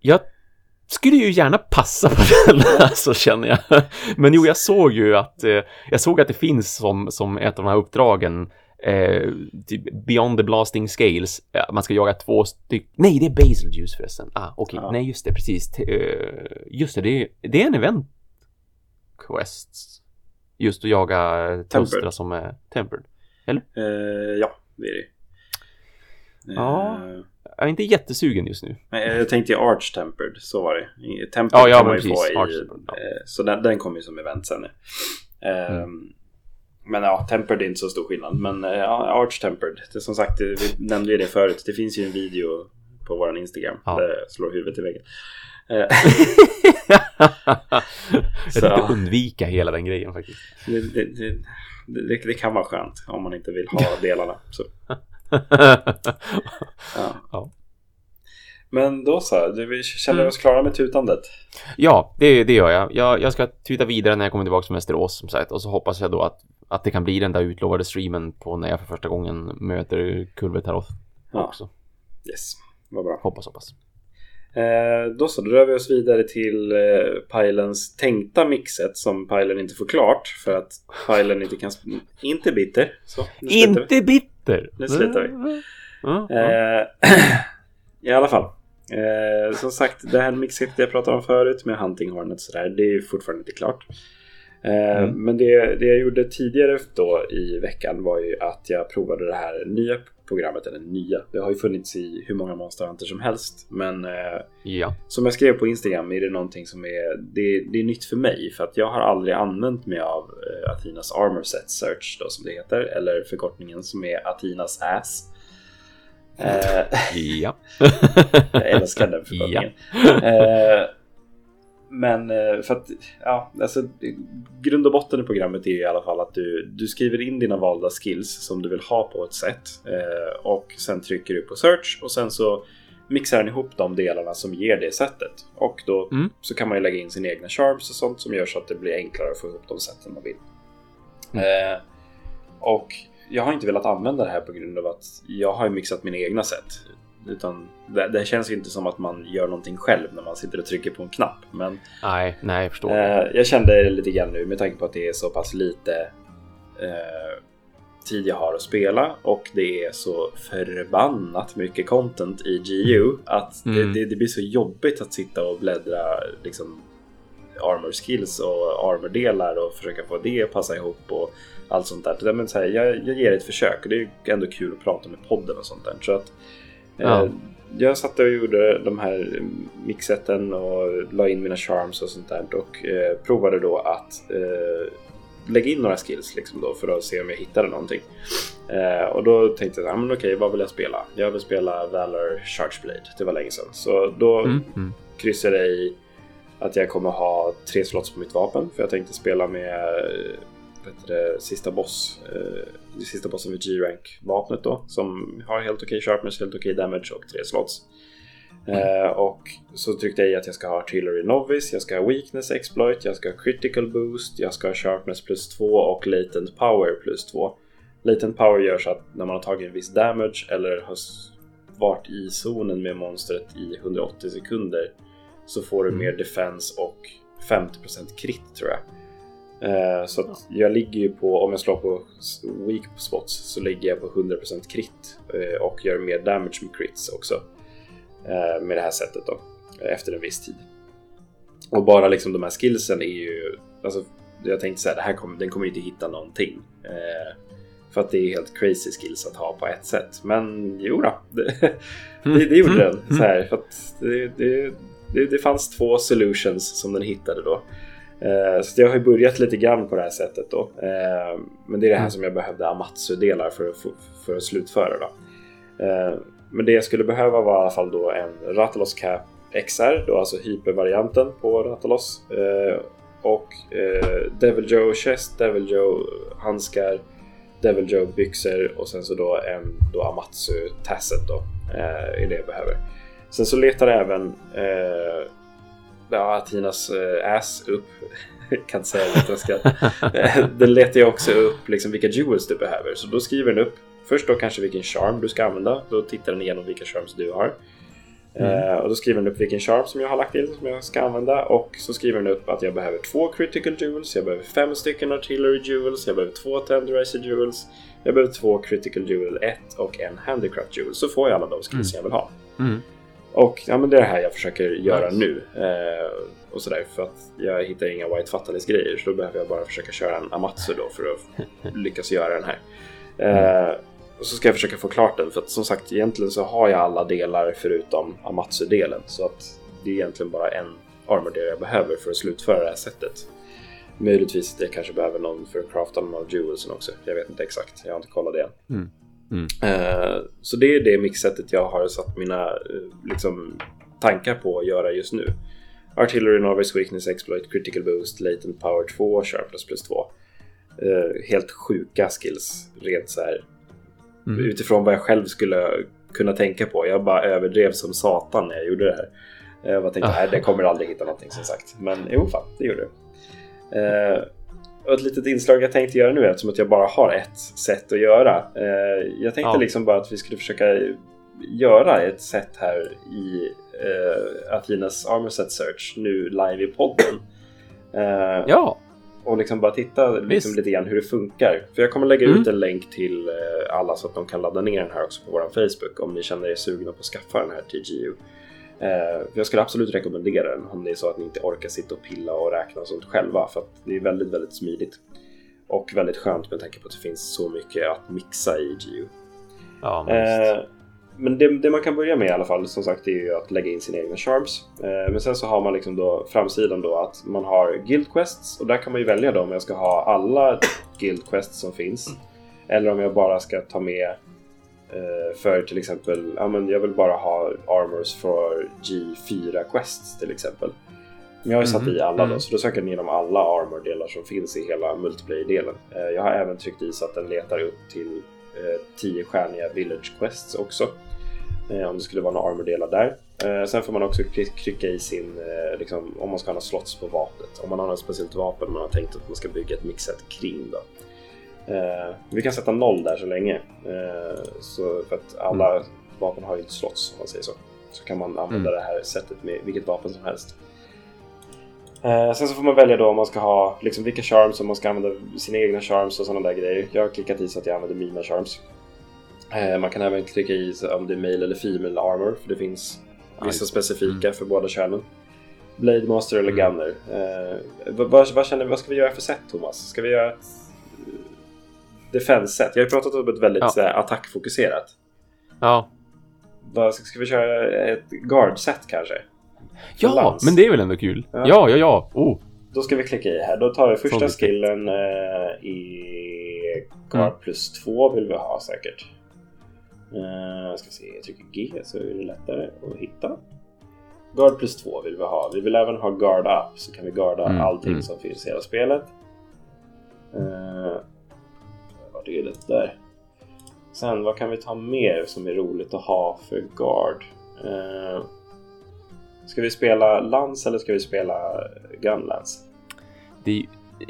Jag skulle ju gärna passa på den, så känner jag. Men jo, jag såg ju att, eh, jag såg att det finns som, som ett av de här uppdragen eh, typ Beyond the Blasting Scales. Man ska jaga två stycken. Nej, det är Basil Juice förresten. Ah, okej. Okay. Ja. Nej, just det, precis. T uh, just det, det är, det är en event quest. Just att jaga toastrar som är tempered. Eller? Uh, ja, det är det. Ja. Jag är inte jättesugen just nu. Nej, jag tänkte Arch Tempered, så var det. Tempered ja, ja, kan man ju precis. få i... Ja. Så den, den kommer ju som event sen. Mm. Um, men ja, Tempered är inte så stor skillnad. Men eh, ja, Arch Tempered. Det, som sagt, vi nämnde ju det förut. Det finns ju en video på vår Instagram. Ja. Där jag slår huvudet i väggen. Eh, jag tänkte undvika hela den grejen faktiskt. Det, det, det, det, kan vara skönt om man inte vill ha delarna. Så. Ja. ja. Men då så, du känner mm. oss klara med tutandet? Ja, det, det gör jag. jag. Jag ska tuta vidare när jag kommer tillbaka från Västerås som sagt. Och så hoppas jag då att, att det kan bli den där utlovade streamen på när jag för första gången möter Kulvetaroth ja. också. Yes, vad bra. Hoppas, hoppas. Eh, då så, då rör vi oss vidare till eh, Pilens tänkta mixet som Pilen inte får klart för att Pilen inte kan... Inte bitter. Så, inte bitter! Nu slutar vi. Mm. Eh, I alla fall. Eh, som sagt, det här mixet jag pratade om förut med Hunting Hornet sådär, det är fortfarande inte klart. Eh, mm. Men det, det jag gjorde tidigare då i veckan var ju att jag provade det här nya programmet, eller nya. Det har ju funnits i hur många monsterhunter som helst. Men eh, ja. som jag skrev på Instagram är det någonting som är, det, det, är nytt för mig. För att jag har aldrig använt mig av eh, Athinas Armor Set Search då som det heter. Eller förkortningen som är Athinas Ass. Eh, ja. jag älskar den förkortningen. Ja. Eh, men eh, för att, ja, alltså grund och botten i programmet är i alla fall att du, du skriver in dina valda skills som du vill ha på ett sätt och sen trycker du på search och sen så mixar den ihop de delarna som ger det sättet. Och då mm. så kan man ju lägga in sina egna charms och sånt som gör så att det blir enklare att få ihop de sätten man vill. Mm. Eh, och jag har inte velat använda det här på grund av att jag har mixat mina egna sätt. Utan det, det, känns inte som att man gör någonting själv när man sitter och trycker på en knapp. Men nej, nej, jag förstår. Eh, jag kände lite grann nu med tanke på att det är så pass lite eh, tid jag har att spela och det är så förbannat mycket content i GU att mm. det, det, det, blir så jobbigt att sitta och bläddra liksom armor skills och armor delar och försöka få det att passa ihop och allt sånt där. Men så här, jag, jag ger ett försök och det är ändå kul att prata med podden och sånt där. Så att, ja. eh, jag satt och gjorde de här mixetten och la in mina charms och sånt där och eh, provade då att eh, lägga in några skills liksom då för att se om jag hittade någonting. Eh, och då tänkte jag, ah, men okej, vad vill jag spela? Jag vill spela Valor Charge Blade. Det var länge sedan. Så då mm, mm. kryssade jag i att jag kommer ha tre slots på mitt vapen för jag tänkte spela med det, sista boss, eh, sista bossen vid G-rank vapnet då som har helt okej okay sharpness, helt okej okay damage och tre slots. Mm. och så tryckte jag i att jag ska ha Artillery Novice, jag ska ha Weakness Exploit, jag ska ha Critical Boost, jag ska ha Sharpness plus 2 och Latent Power plus 2. Latent Power gör så att när man har tagit en viss damage eller har varit i zonen med monstret i 180 sekunder så får du mm. mer defense och 50% krit tror jag. Eh, så att jag ligger ju på, om jag slår på weak spots så ligger jag på 100% krit eh, och gör mer damage med crits också. Eh, med det här sättet då, efter en viss tid. Och bara liksom de här skillsen är ju, alltså jag tänkte så här, det här kommer, den kommer inte hitta någonting. För att det är helt crazy skills att ha på ett sätt. Men jo då, det, det, det gjorde mm. den. Så här, för att det, det, det, det fanns två solutions som den hittade då. Eh, så jag har ju börjat lite grann på det här sättet då. Eh, men det är det här mm. som jag behövde Amatsu-delar för, för, för, att slutföra då. Eh, men det jag skulle behöva var i alla fall då en Ratalos Cap XR, då alltså hypervarianten på Ratalos. Och Devil Joe Chest, Devil Joe handskar, Devil Joe byxor och sen så då en då Amatsu Tasset då. Är det jag behöver. Sen så letar jag även ja, Tinas äh, ass upp. kan inte säga det utan skratt. den letar jag också upp liksom vilka jewels du behöver. Så då skriver den upp först då kanske vilken charm du ska använda. Då tittar den igenom vilka charms du har. Mm. Eh, och då skriver den upp vilken charm som jag har lagt till som jag ska använda och så skriver den upp att jag behöver två critical jewels, jag behöver fem stycken artillery jewels, jag behöver två tenderizer jewels, jag behöver två critical jewel 1 och en handicraft jewel. Så får jag alla de skills jag vill ha. Mm. Och ja, men det är det här jag försöker göra Nice. nu. Eh, och sådär, för att jag hittar inga White Fatalis grejer så då behöver jag bara försöka köra en Amatsu då för att lyckas göra den här. Eh, och så ska jag försöka få klart den för att som sagt egentligen så har jag alla delar förutom Amatsu-delen så att det är egentligen bara en armor-del jag behöver för att slutföra det här sättet. Möjligtvis att jag kanske behöver någon för att crafta de här jewelsen också. Jag vet inte exakt, jag har inte kollat det än. Mm. Mm. Eh, Så det är det mixsättet jag har satt mina eh, liksom, tankar på att göra just nu. Artillery, Novice Weakness, Exploit, Critical Boost, Latent Power 2, Sharpness plus 2. Eh, helt sjuka skills, rent så här. Mm. Utifrån vad jag själv skulle kunna tänka på. Jag bara överdrev som satan när jag gjorde det här. Jag bara tänkte, Ah. nej, det kommer aldrig hitta någonting som sagt. Men jo, fan, det gjorde det. Eh, och ett litet inslag jag tänkte göra nu eftersom att jag bara har ett sätt att göra. Eh, jag tänkte Ja. liksom bara att vi skulle försöka göra ett sätt här i eh, Athinas Armor Set Search nu live i podden. Eh, Ja, och liksom bara titta liksom lite grann hur det funkar. För jag kommer lägga Mm. ut en länk till eh, alla så att de kan ladda ner den här också på vår Facebook om ni känner er sugna på att skaffa den här TGU. Eh, jag skulle absolut rekommendera den om det är så att ni inte orkar sitta och pilla och räkna och sånt själva för att det är väldigt, väldigt smidigt. Och väldigt skönt med tanke på att det finns så mycket att mixa i GU. ja men. Eh, men det, det man kan börja med i alla fall som sagt är ju att lägga in sina egna charms. Eh, men sen så har man liksom då framsidan då att man har guild quests och där kan man ju välja då om jag ska ha alla guild quests som finns. Eller om jag bara ska ta med för till exempel, ja men jag vill bara ha armors för G4 quests till exempel. Men jag har ju satt i alla då, Mhm. så då söker den igenom alla armor-delar som finns i hela multiplayer-delen. Eh, Jag har även tryckt i så att den letar upp till eh, 10-stjärniga village quests också. Eh, om det skulle vara några armor-delar där. Eh, sen får man också kli- trycka i sin, eh, liksom, om man ska ha några slots på vapnet. Om man har något speciellt vapen man har tänkt att man ska bygga ett mixet kring då. Eh, vi kan sätta noll där så länge. Eh, så för att alla vapen har ju inte slots om man säger så. Så kan man använda Mm. det här sättet med vilket vapen som helst. Eh, sen så får man välja då om man ska ha liksom vilka charms, om man ska använda sina egna charms och sådana där grejer. Jag har klickat i så att jag använder mina charms. Eh, man kan även klicka i om det är male eller female armor, för det finns vissa Nice. specifika för båda könen. Blade Master eller Mm. Gunner. Eh, vad, vad, vad, känner, vad ska vi göra för set Thomas? Ska vi göra ett defense-set? Jag har ju pratat om ett väldigt Ja. så här, attackfokuserat. Ja, Vad, ska, ska vi köra ett guard-set kanske? ja Lans. men det är väl ändå kul? Ja. Ja, ja, ja. Oh. Då ska vi klicka i här. Då tar vi första vi- skillen eh, i guard Mm. plus 2 vill vi ha säkert. Eh, ska se, jag trycker G så är det lättare att hitta. Guard plus 2 vill vi ha. Vi vill även ha guard up så kan vi guarda Mm, allting mm. som finns i hela spelet. Eh, det där? Sen vad kan vi ta mer som är roligt att ha för guard? Eh, ska vi spela lans eller ska vi spela gunlance? Det,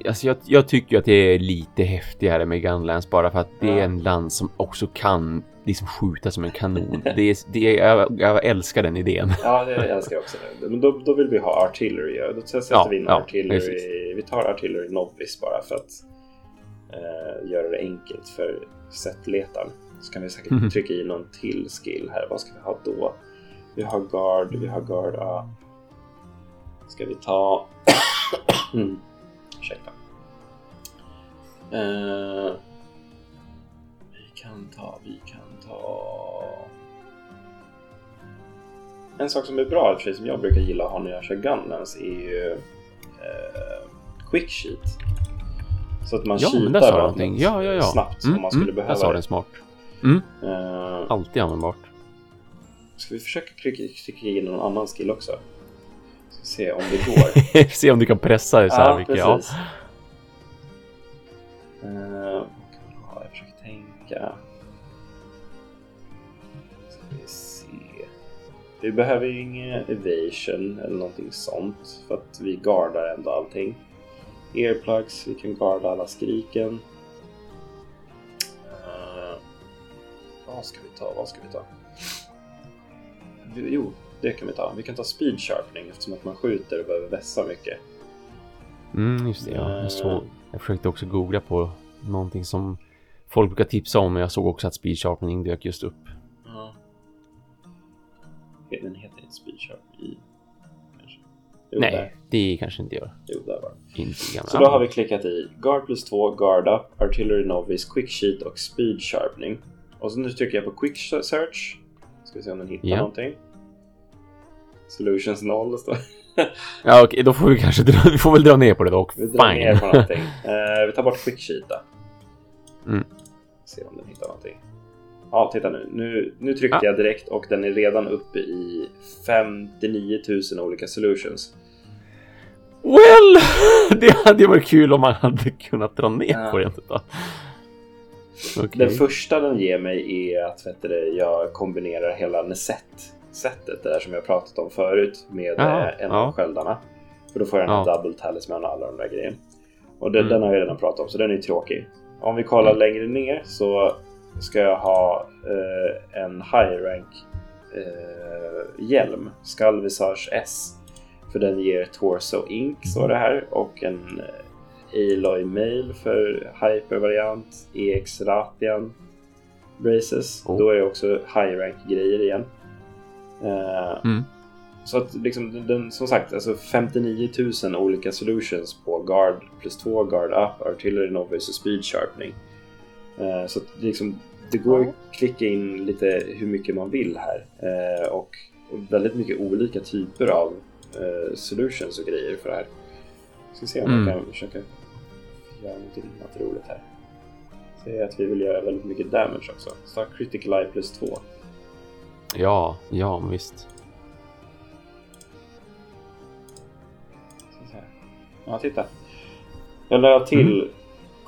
alltså jag, jag tycker att det är lite häftigare med Gunlance bara för att det är en lans som också kan liksom skjuta som en kanon. Det är, det är, jag, jag älskar den idén. Ja, det älskar jag också. Men då, då vill vi ha artillery. Då sätter Ja, vi in ja, artillery. precis. Vi tar artillery novice bara för att eh, göra det enkelt för setletaren. Så kan vi säkert Mhm. trycka i någon till skill här. Vad ska vi ha då? Vi har guard, vi har guard up. Ska vi ta... mm. Ursäkta. Eh, vi kan ta, vi kan ta... En sak som är bra i och för sig som jag brukar gilla att ha när jag kör Gunlance är ju eh, Quick Sheet. Så att man Ja, vapnet någonting. Ja, ja, ja. snabbt Mm, om man skulle mm, behöva Där sa det. smart. Mm, Eh, alltid användbart. ska vi försöka klicka in någon annan skill också? Ska se om det går. Se om du kan pressa så här mycket. Ja. precis. Kan man ha? jag försöker tänka. Ska vi se. Vi behöver ju ingen evasion eller någonting sånt för att vi guardar ändå allting. Earplugs, vi kan guarda alla skriken. Eh, vad ska vi ta? Vad ska vi ta? Jo, det kan vi ta. Vi kan ta speed sharpening eftersom att man skjuter och behöver vässa mycket. Mm, just det. Ja. Jag, såg, jag försökte också googla på någonting som folk brukar tipsa om, men jag såg också att speed sharpening dök just upp. Ja. Den heter inte speed sharpening? Jo, Nej, där. Det kanske inte gör. Jo, där var det. Inte gamla. Så då har vi klickat i Guard plus 2, Guard up, Artillery Novice, Quick Sheet och Speed Sharpening. Och så nu trycker jag på Quick Search. Ska vi se om den hittar Ja. någonting. Solutions 0 står Ja, okej, då får vi kanske dra, vi får väl dra ner på det dock. Vi drar ner på någonting. Eh, vi tar bort Quick Sheet då. Mm. Se om den hittar någonting. Ja, titta nu. Nu, nu tryckte Ja. jag direkt och den är redan uppe i 59 000 olika solutions. Well, det hade ju varit kul om man hade kunnat dra ner Ja. på det. Okej. Den första den ger mig är att vet du, jag kombinerar hela Neset-sättet, det där som jag pratat om förut, med Ja, eh, en ja. av sköldarna. För då får jag den här Ja. double talisman och alla de där grejerna. Och den, Mm. den har jag redan pratat om, så den är tråkig. Om vi kollar Mm. längre ner så ska jag ha eh, en high rank eh, hjälm, Skull Visage S. För den ger Torso Ink, så det här, och en eh, Aloy Mail för Hyper-variant, EX Ratian Braces. Oh. Då är det också high rank grejer igen. Eh, Mm. så att liksom, den- den, som sagt, alltså 59 000 olika solutions på Guard plus 2, Guard Up, Artillery Novice och Speed Sharpening. Eh, så att det, liksom, det går att klicka in lite hur mycket man vill här. Eh, och, och väldigt mycket olika typer av eh, solutions och grejer för det här. Ska se om Mm. jag kan försöka göra något roligt här. Säg att vi vill göra väldigt mycket damage också. Så Critical Eye plus 2. Ja, ja, visst. Ja, titta. Jag la till Mm.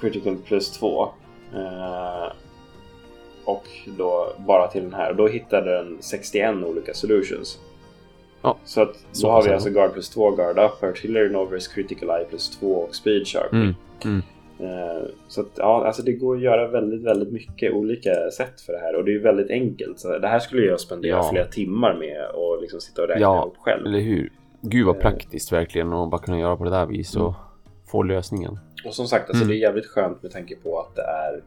Critical plus 2. Eh, och då bara till den här. Då hittade den 61 olika solutions. Ja, Så att då har vi alltså Guard plus 2, Guard Up, Artillery Novice, Critical Eye plus 2 och Speed Sharpening. Mm. Mm. Eh, Så att, ja, alltså det går att göra väldigt, väldigt mycket olika sätt för det här och det är väldigt enkelt. Så det här skulle jag spendera Ja. flera timmar med och liksom sitta och räkna Ja, ihop själv. Eller hur? Gud vad Eh. praktiskt verkligen att bara kunna göra på det där viset och få lösningen. Och som sagt, alltså Mm. det är jävligt skönt med tanke på att det är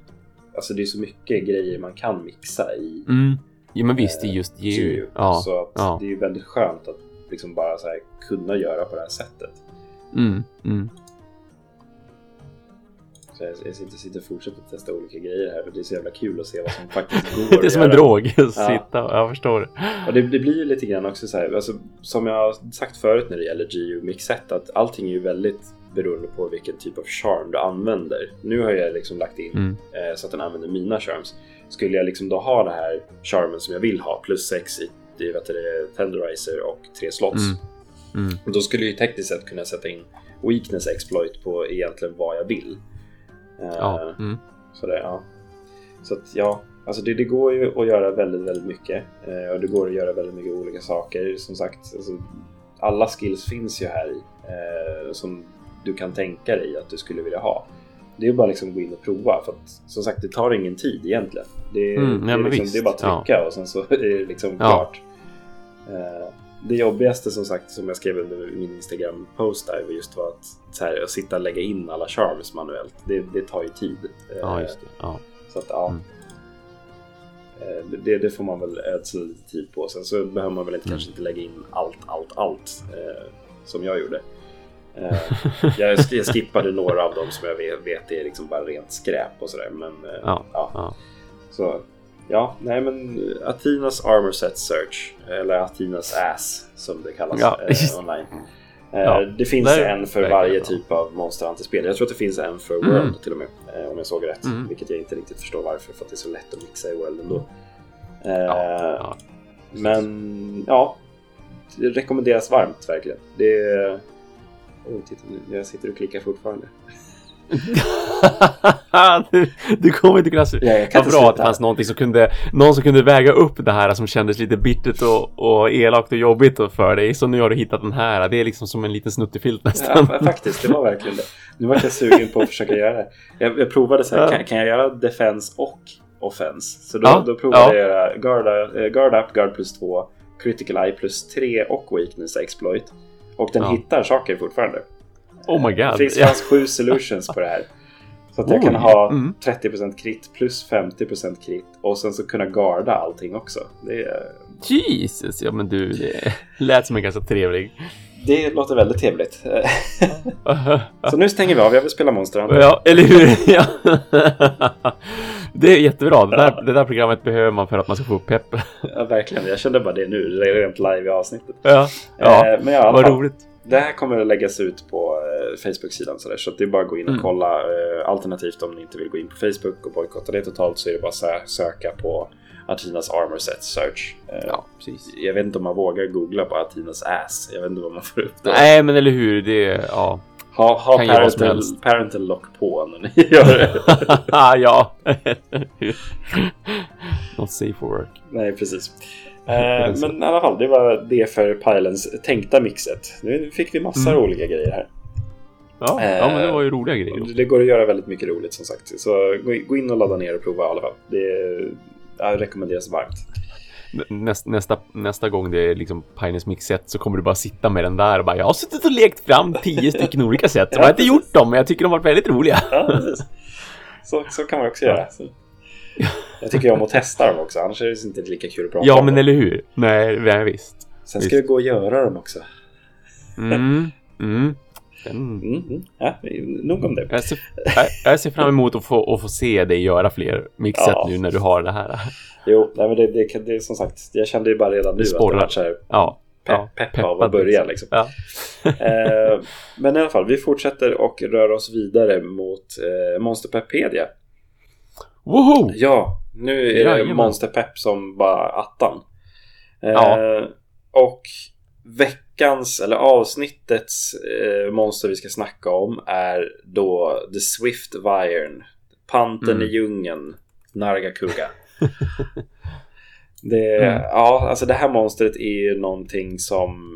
Alltså det är så mycket grejer man kan mixa i Mm. Ja men visst, det är eh, just. GU. Ja. Så att ja. det är ju väldigt skönt att liksom bara så här kunna göra på det här sättet. Mm. Mm. Så jag, jag sitter, sitter och fortsätter testa olika grejer här för det är så jävla kul att se vad som faktiskt går Det är som en drog. Sitta, jag förstår. Och det, det blir ju lite grann också så här, alltså, som jag har sagt förut när det gäller GU Mixet, att allting är ju väldigt beroende på vilken typ av charm du använder. Nu har jag liksom lagt in Mm. eh, så att den använder mina charms. Skulle jag liksom då ha det här charmen som jag vill ha, plus 6 i, vet du, Tenderizer och tre slots. Mm. Mm. Då skulle jag ju tekniskt sett kunna sätta in Weakness Exploit på egentligen vad jag vill. Eh, Ja. Mm. så det, ja. Så att ja, alltså det, det går ju att göra väldigt, väldigt mycket. Eh, och det går att göra väldigt mycket olika saker. Som sagt, alltså, alla skills finns ju här i. Eh, som du kan tänka dig att du skulle vilja ha. Det är bara liksom att gå in och prova. För att som sagt, det tar ingen tid egentligen. Det, Mm, det, är, men liksom, det är bara att trycka och sen så är det liksom Ja. klart. Eh, det jobbigaste som sagt som jag skrev under min Instagram-post där var just var att, så här, att sitta och lägga in alla charms manuellt. Det, det tar ju tid. Eh, Ja, just det. Ja. så att ja. Mm. Eh, Det, det får man väl ödsla lite tid på. Sen så behöver man väl inte, Mm. kanske inte lägga in allt, allt, allt eh, som jag gjorde. Eh, jag, jag skippade några av dem som jag vet, vet är liksom bara rent skräp och sådär. Men eh, Ja. ja. Ja. Så ja, nej men Atinas Armor Set Search eller Atinas Ass som det kallas Ja, eh, online. Eh, Ja, det finns där- en för varje typ av Monster Hunter-spel. Jag tror att det finns en för Mm. World till och med. Eh, om jag såg rätt. Mm. Vilket jag inte riktigt förstår varför. För att det är så lätt att mixa i World ändå. Eh, Ja, ja. Men ja, det rekommenderas varmt verkligen. Det är... Oh, titta nu, jag sitter och klickar fortfarande. du, du kommer inte kunna... Ja, jag kan Vad bra att det fanns någonting som kunde, någon som kunde väga upp det här som kändes lite bittert och, och elakt och jobbigt för dig. Så nu har du hittat den här. Det är liksom som en liten snuttefilt nästan. Ja, faktiskt, det var verkligen det. Nu var jag sugen på att försöka göra det. Jag, jag provade så här, Ja. kan, kan jag göra Defense och offense. Så då, Ja, då provade ja. jag guard, eh, guard up, guard plus 2, critical eye plus 3 och weakness exploit. Och den hittar saker fortfarande. Oh my Det god. finns Ja. fanns sju solutions på det här. Så att jag kan ha mm. 30% krit plus 50% krit och sen så kunna garda allting också. Det, är- Jesus, ja men du, det lät som en ganska trevlig. det låter väldigt trevligt. så nu stänger vi av, jag vill spela Monster. Ja, eller hur? Ja. Det är jättebra. Det där, det där programmet behöver man för att man ska få upp pepp. Ja, verkligen, jag kände bara det nu, det är rent live i avsnittet. Ja, ja. Eh, men ja, vad roligt. Det här kommer att läggas ut på Facebook-sidan så, där, så att det är bara att gå in och Mm. kolla. Eh, alternativt om ni inte vill gå in på Facebook och bojkotta det totalt så är det bara att sö- söka på Atinas Armor Set Search. Eh, Ja, precis. Jag vet inte om man vågar googla på Atinas ass. Jag vet inte vad man får upp då. Nej, men eller hur? Det, ja. Ha, ha Kan parental, parental lock på när ni gör det. ja. Not safe for work. Nej, precis. Eh, men i alla fall, det var det för Pylons tänkta mixet. Nu fick vi massor Mm. av olika grejer här. Ja, ja, men det var ju roliga grejer. Det går att göra väldigt mycket roligt som sagt. Så gå in- och ladda ner och prova i alla fall. Det rekommenderas varmt. Näst, nästa, nästa gång det är liksom Pines Mix-set så kommer du bara sitta med den där och bara Jag har suttit och lekt fram tio stycken olika sätt. Jag har inte gjort dem, men jag tycker de har varit väldigt roliga. Ja. Så, så kan man också göra. Så. Jag tycker om att testa dem också, annars är det inte lika kul att prata Ja, om men dem. eller hur? Nej, nej visst. Sen ska visst. vi gå och göra dem också. Mm, mm. Den, Mm, mm. Ja, nog om det. jag, ser, jag, ser fram emot att få, att få se dig göra fler mixet Ja. nu när du har det här. Jo, nej, men det, det, det är som sagt, jag kände ju bara redan nu Det att det var så här Ja. pepp, ja, pepp, peppad av att börja liksom. Ja. Eh, men i alla fall, vi fortsätter och rör oss vidare mot eh, Monsterpedia. Woho! Ja, nu är det Jajamän. Monsterpepp som bara attan. Eh, Ja. Och veckans, eller avsnittets eh, monster vi ska snacka om är då The Swift Viren. Panten Mm. i djungeln, Nargacuga. Det, Mm. Ja, alltså det här monstret är ju någonting som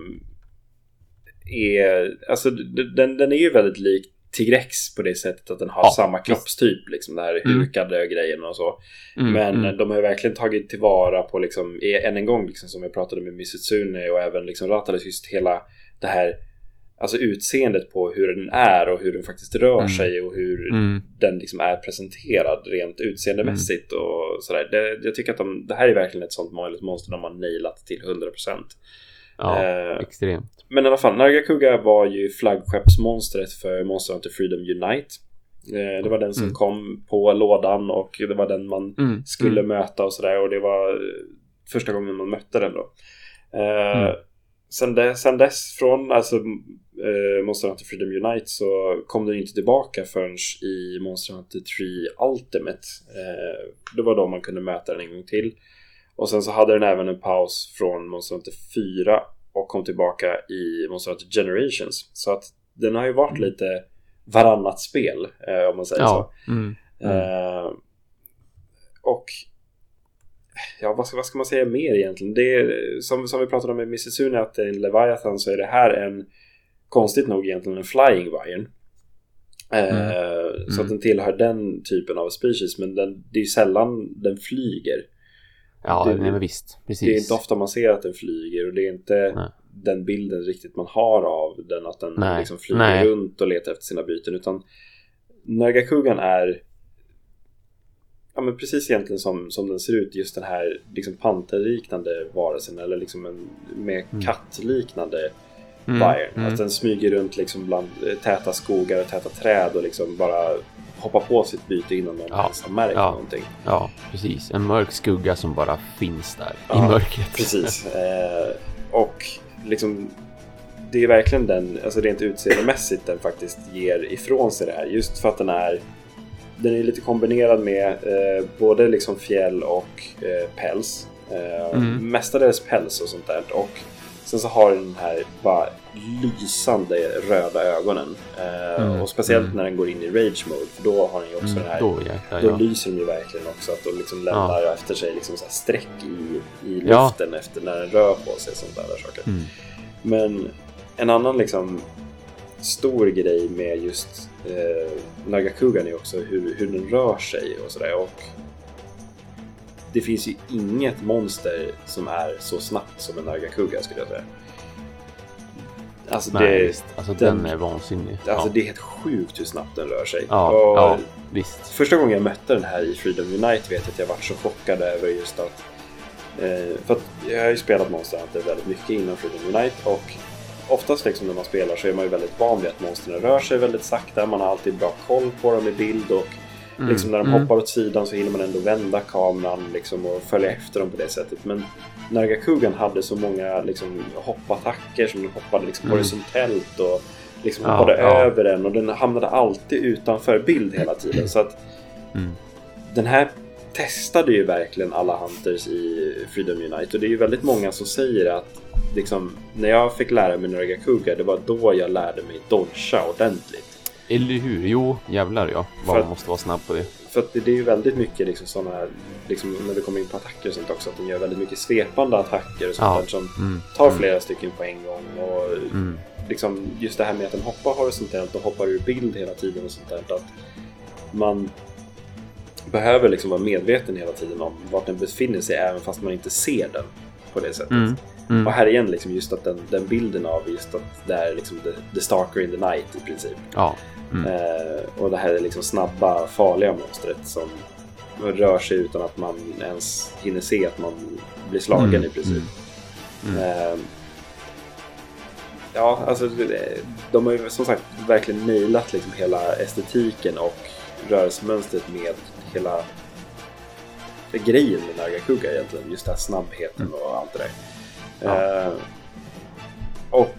är, alltså den, den är ju väldigt lik Tigrex på det sättet att den har Ja, samma kroppstyp, liksom det här Mm. hukade grejen och så. Mm, Men mm. de har ju verkligen tagit tillvara på, liksom, i- än en gång, liksom, som jag pratade med Misutsune och även liksom Ratalis, just hela det här Alltså utseendet på hur den är och hur den faktiskt rör Mm. sig och hur Mm. den liksom är presenterad rent utseendemässigt och sådär. Det, jag tycker att de, det här är verkligen ett sånt möjligt monster de har nailat till 100%. Ja, Eh, extremt. Men i alla fall, Nargacuga var ju flaggskeppsmonstret för Monster Hunter Freedom Unite. Eh, Det var den som Mm. kom på lådan och det var den man Mm. skulle mm. möta och sådär och det var eh, första gången man mötte den då. Eh, Mm. sen, dess, sen dess från alltså, eh, Monster Hunter Freedom Unite så kom den inte tillbaka förrän i Monster Hunter 3 Ultimate. Eh, det var då man kunde möta den en gång till. Och sen så hade den även en paus från Monster Hunter 4 och kom tillbaka i Monster Generations. Så att den har ju varit Mm. lite varannat spel eh, om man säger så. Ja. Mm. Mm. Eh, och ja, vad ska, vad ska man säga mer egentligen? Det är, som, som vi pratade om med Mississuni att det är en Leviathan så är det här en konstigt nog egentligen en Flying Viren. Eh, Så att den tillhör den typen av species men den, det är ju sällan den flyger. Ja, det- nej, men visst. Precis. Det är inte ofta man ser att den flyger och det är inte Nej. den bilden riktigt man har av den att den Nej. liksom flyger Nej. runt och letar efter sina byten utan Nargacugan är ja, men precis egentligen som, som den ser ut just den här liksom panterliknande varelsen eller liksom en mer Mm. kattliknande Mm, Bayern. mm. Att den smyger runt liksom bland eh, täta skogar och täta träd och liksom bara hoppar på sitt byte innan någon Ja. ens har märkt Ja. någonting. Ja, precis. En mörk skugga som bara finns där Ja, i mörkret. Precis. Eh, och liksom det är verkligen den, alltså rent utseendemässigt den faktiskt ger ifrån sig det här. Just för att den är den är lite kombinerad med eh, både liksom fjäll och eh, päls. Eh, Mm. Mestadels päls och sånt där. Och sen så har den den här bara lysande röda ögonen. Eh, Mm, Och speciellt mm. när den går in i rage mode. För då har den ju också Mm, den här då jäklar, då ja. lyser de ju verkligen också att de liksom lämnar efter sig liksom så streck i, i Ja. luften efter när den rör på sig. Sånt där saker. Mm. Men en annan liksom stor grej med just eh, Nagakugan är också hur, hur den rör sig och sådär. Och det finns ju inget monster som är så snabbt som en Nargacuga skulle jag säga. Alltså, Nej, det, visst. Alltså, den, den är vansinnig. Alltså, ja. Det är helt sjukt hur snabbt den rör sig. Ja, och ja, visst. Första gången jag mötte den här i Freedom Unite vet jag att jag var så chockad över just att... Eh, för att jag har ju spelat Monster Hunter väldigt mycket innan Freedom Unite och oftast liksom när man spelar så är man ju väldigt van vid att monstren rör sig väldigt sakta. Man har alltid bra koll på dem i bild och mm. liksom när de mm. hoppar åt sidan så hinner man ändå vända kameran liksom och följa efter dem på det sättet. Men Nargacugan hade så många liksom, hoppattacker som hoppade liksom mm. horisontellt och liksom ja, hoppade ja. över den och den hamnade alltid utanför bild hela tiden. Så att mm. den här testade ju verkligen alla Hunters i Freedom Unite och det är ju väldigt många som säger att liksom, när jag fick lära mig Nargacuga det var då jag lärde mig dodga ordentligt. Eller hur? Jo, jävlar ja. Man måste vara snabb på det. För att det, det är ju väldigt mycket liksom sådana liksom när vi kommer in på attacker och sånt också, att den gör väldigt mycket svepande attacker och sånt ja. där som mm. tar mm. flera stycken på en gång. Och mm. liksom just det här med att den hoppar horisontellt och hoppar ur bild hela tiden och sånt där. Att man behöver liksom vara medveten hela tiden om vart den befinner sig även fast man inte ser den på det sättet. Mm. Mm. Och här igen liksom just att den, den bilden av just att det är liksom the, the stalker in the night i princip. Ja. Mm. Eh, och det här är liksom snabba, farliga monstret som rör sig utan att man ens hinner se att man blir slagen mm. i princip. Eh, ja, alltså de har ju som sagt verkligen nailat liksom hela estetiken och rörelsemönstret med hela grejen med Nargacuga egentligen. Just den här snabbheten mm. och allt det där. Ja. Eh, och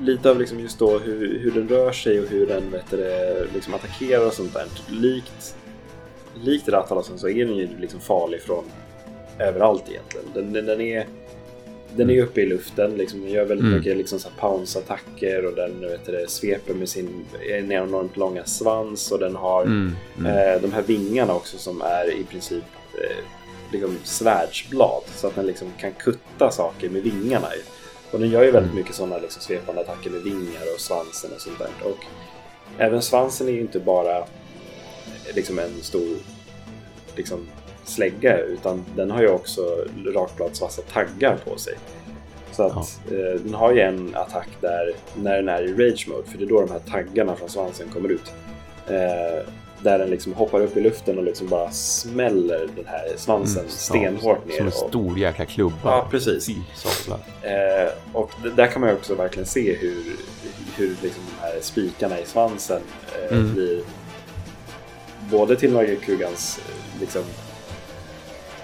lite av liksom just då hur, hur den rör sig och hur den vet det, liksom attackerar och sånt där. Likt, likt Ratalasen så är den ju liksom farlig från överallt egentligen. Den, den, den är den är uppe i luften, liksom, den gör väldigt mm. mycket liksom, pounce-attacker och den vet det, sveper med sin enormt långa svans och den har mm. Mm. Eh, de här vingarna också som är i princip eh, liksom svärdsblad så att den liksom kan kutta saker med vingarna. Och den gör ju väldigt mm. mycket sådana liksom svepande attacker med vingar och svansen och sånt där. Och även svansen är ju inte bara liksom en stor liksom, slägga utan den har ju också rakbladsvassa taggar på sig. Så att ja. eh, den har ju en attack där när den är i rage mode för det är då de här taggarna från svansen kommer ut. Eh, där den liksom hoppar upp i luften och liksom bara smäller den här svansen mm, stenhårt ner. Som en stor jäkla klubba. Ja, precis. Eh, och där kan man ju också verkligen se hur, hur liksom de här spikarna i svansen eh, mm. blir både till Norgekugans eh, liksom,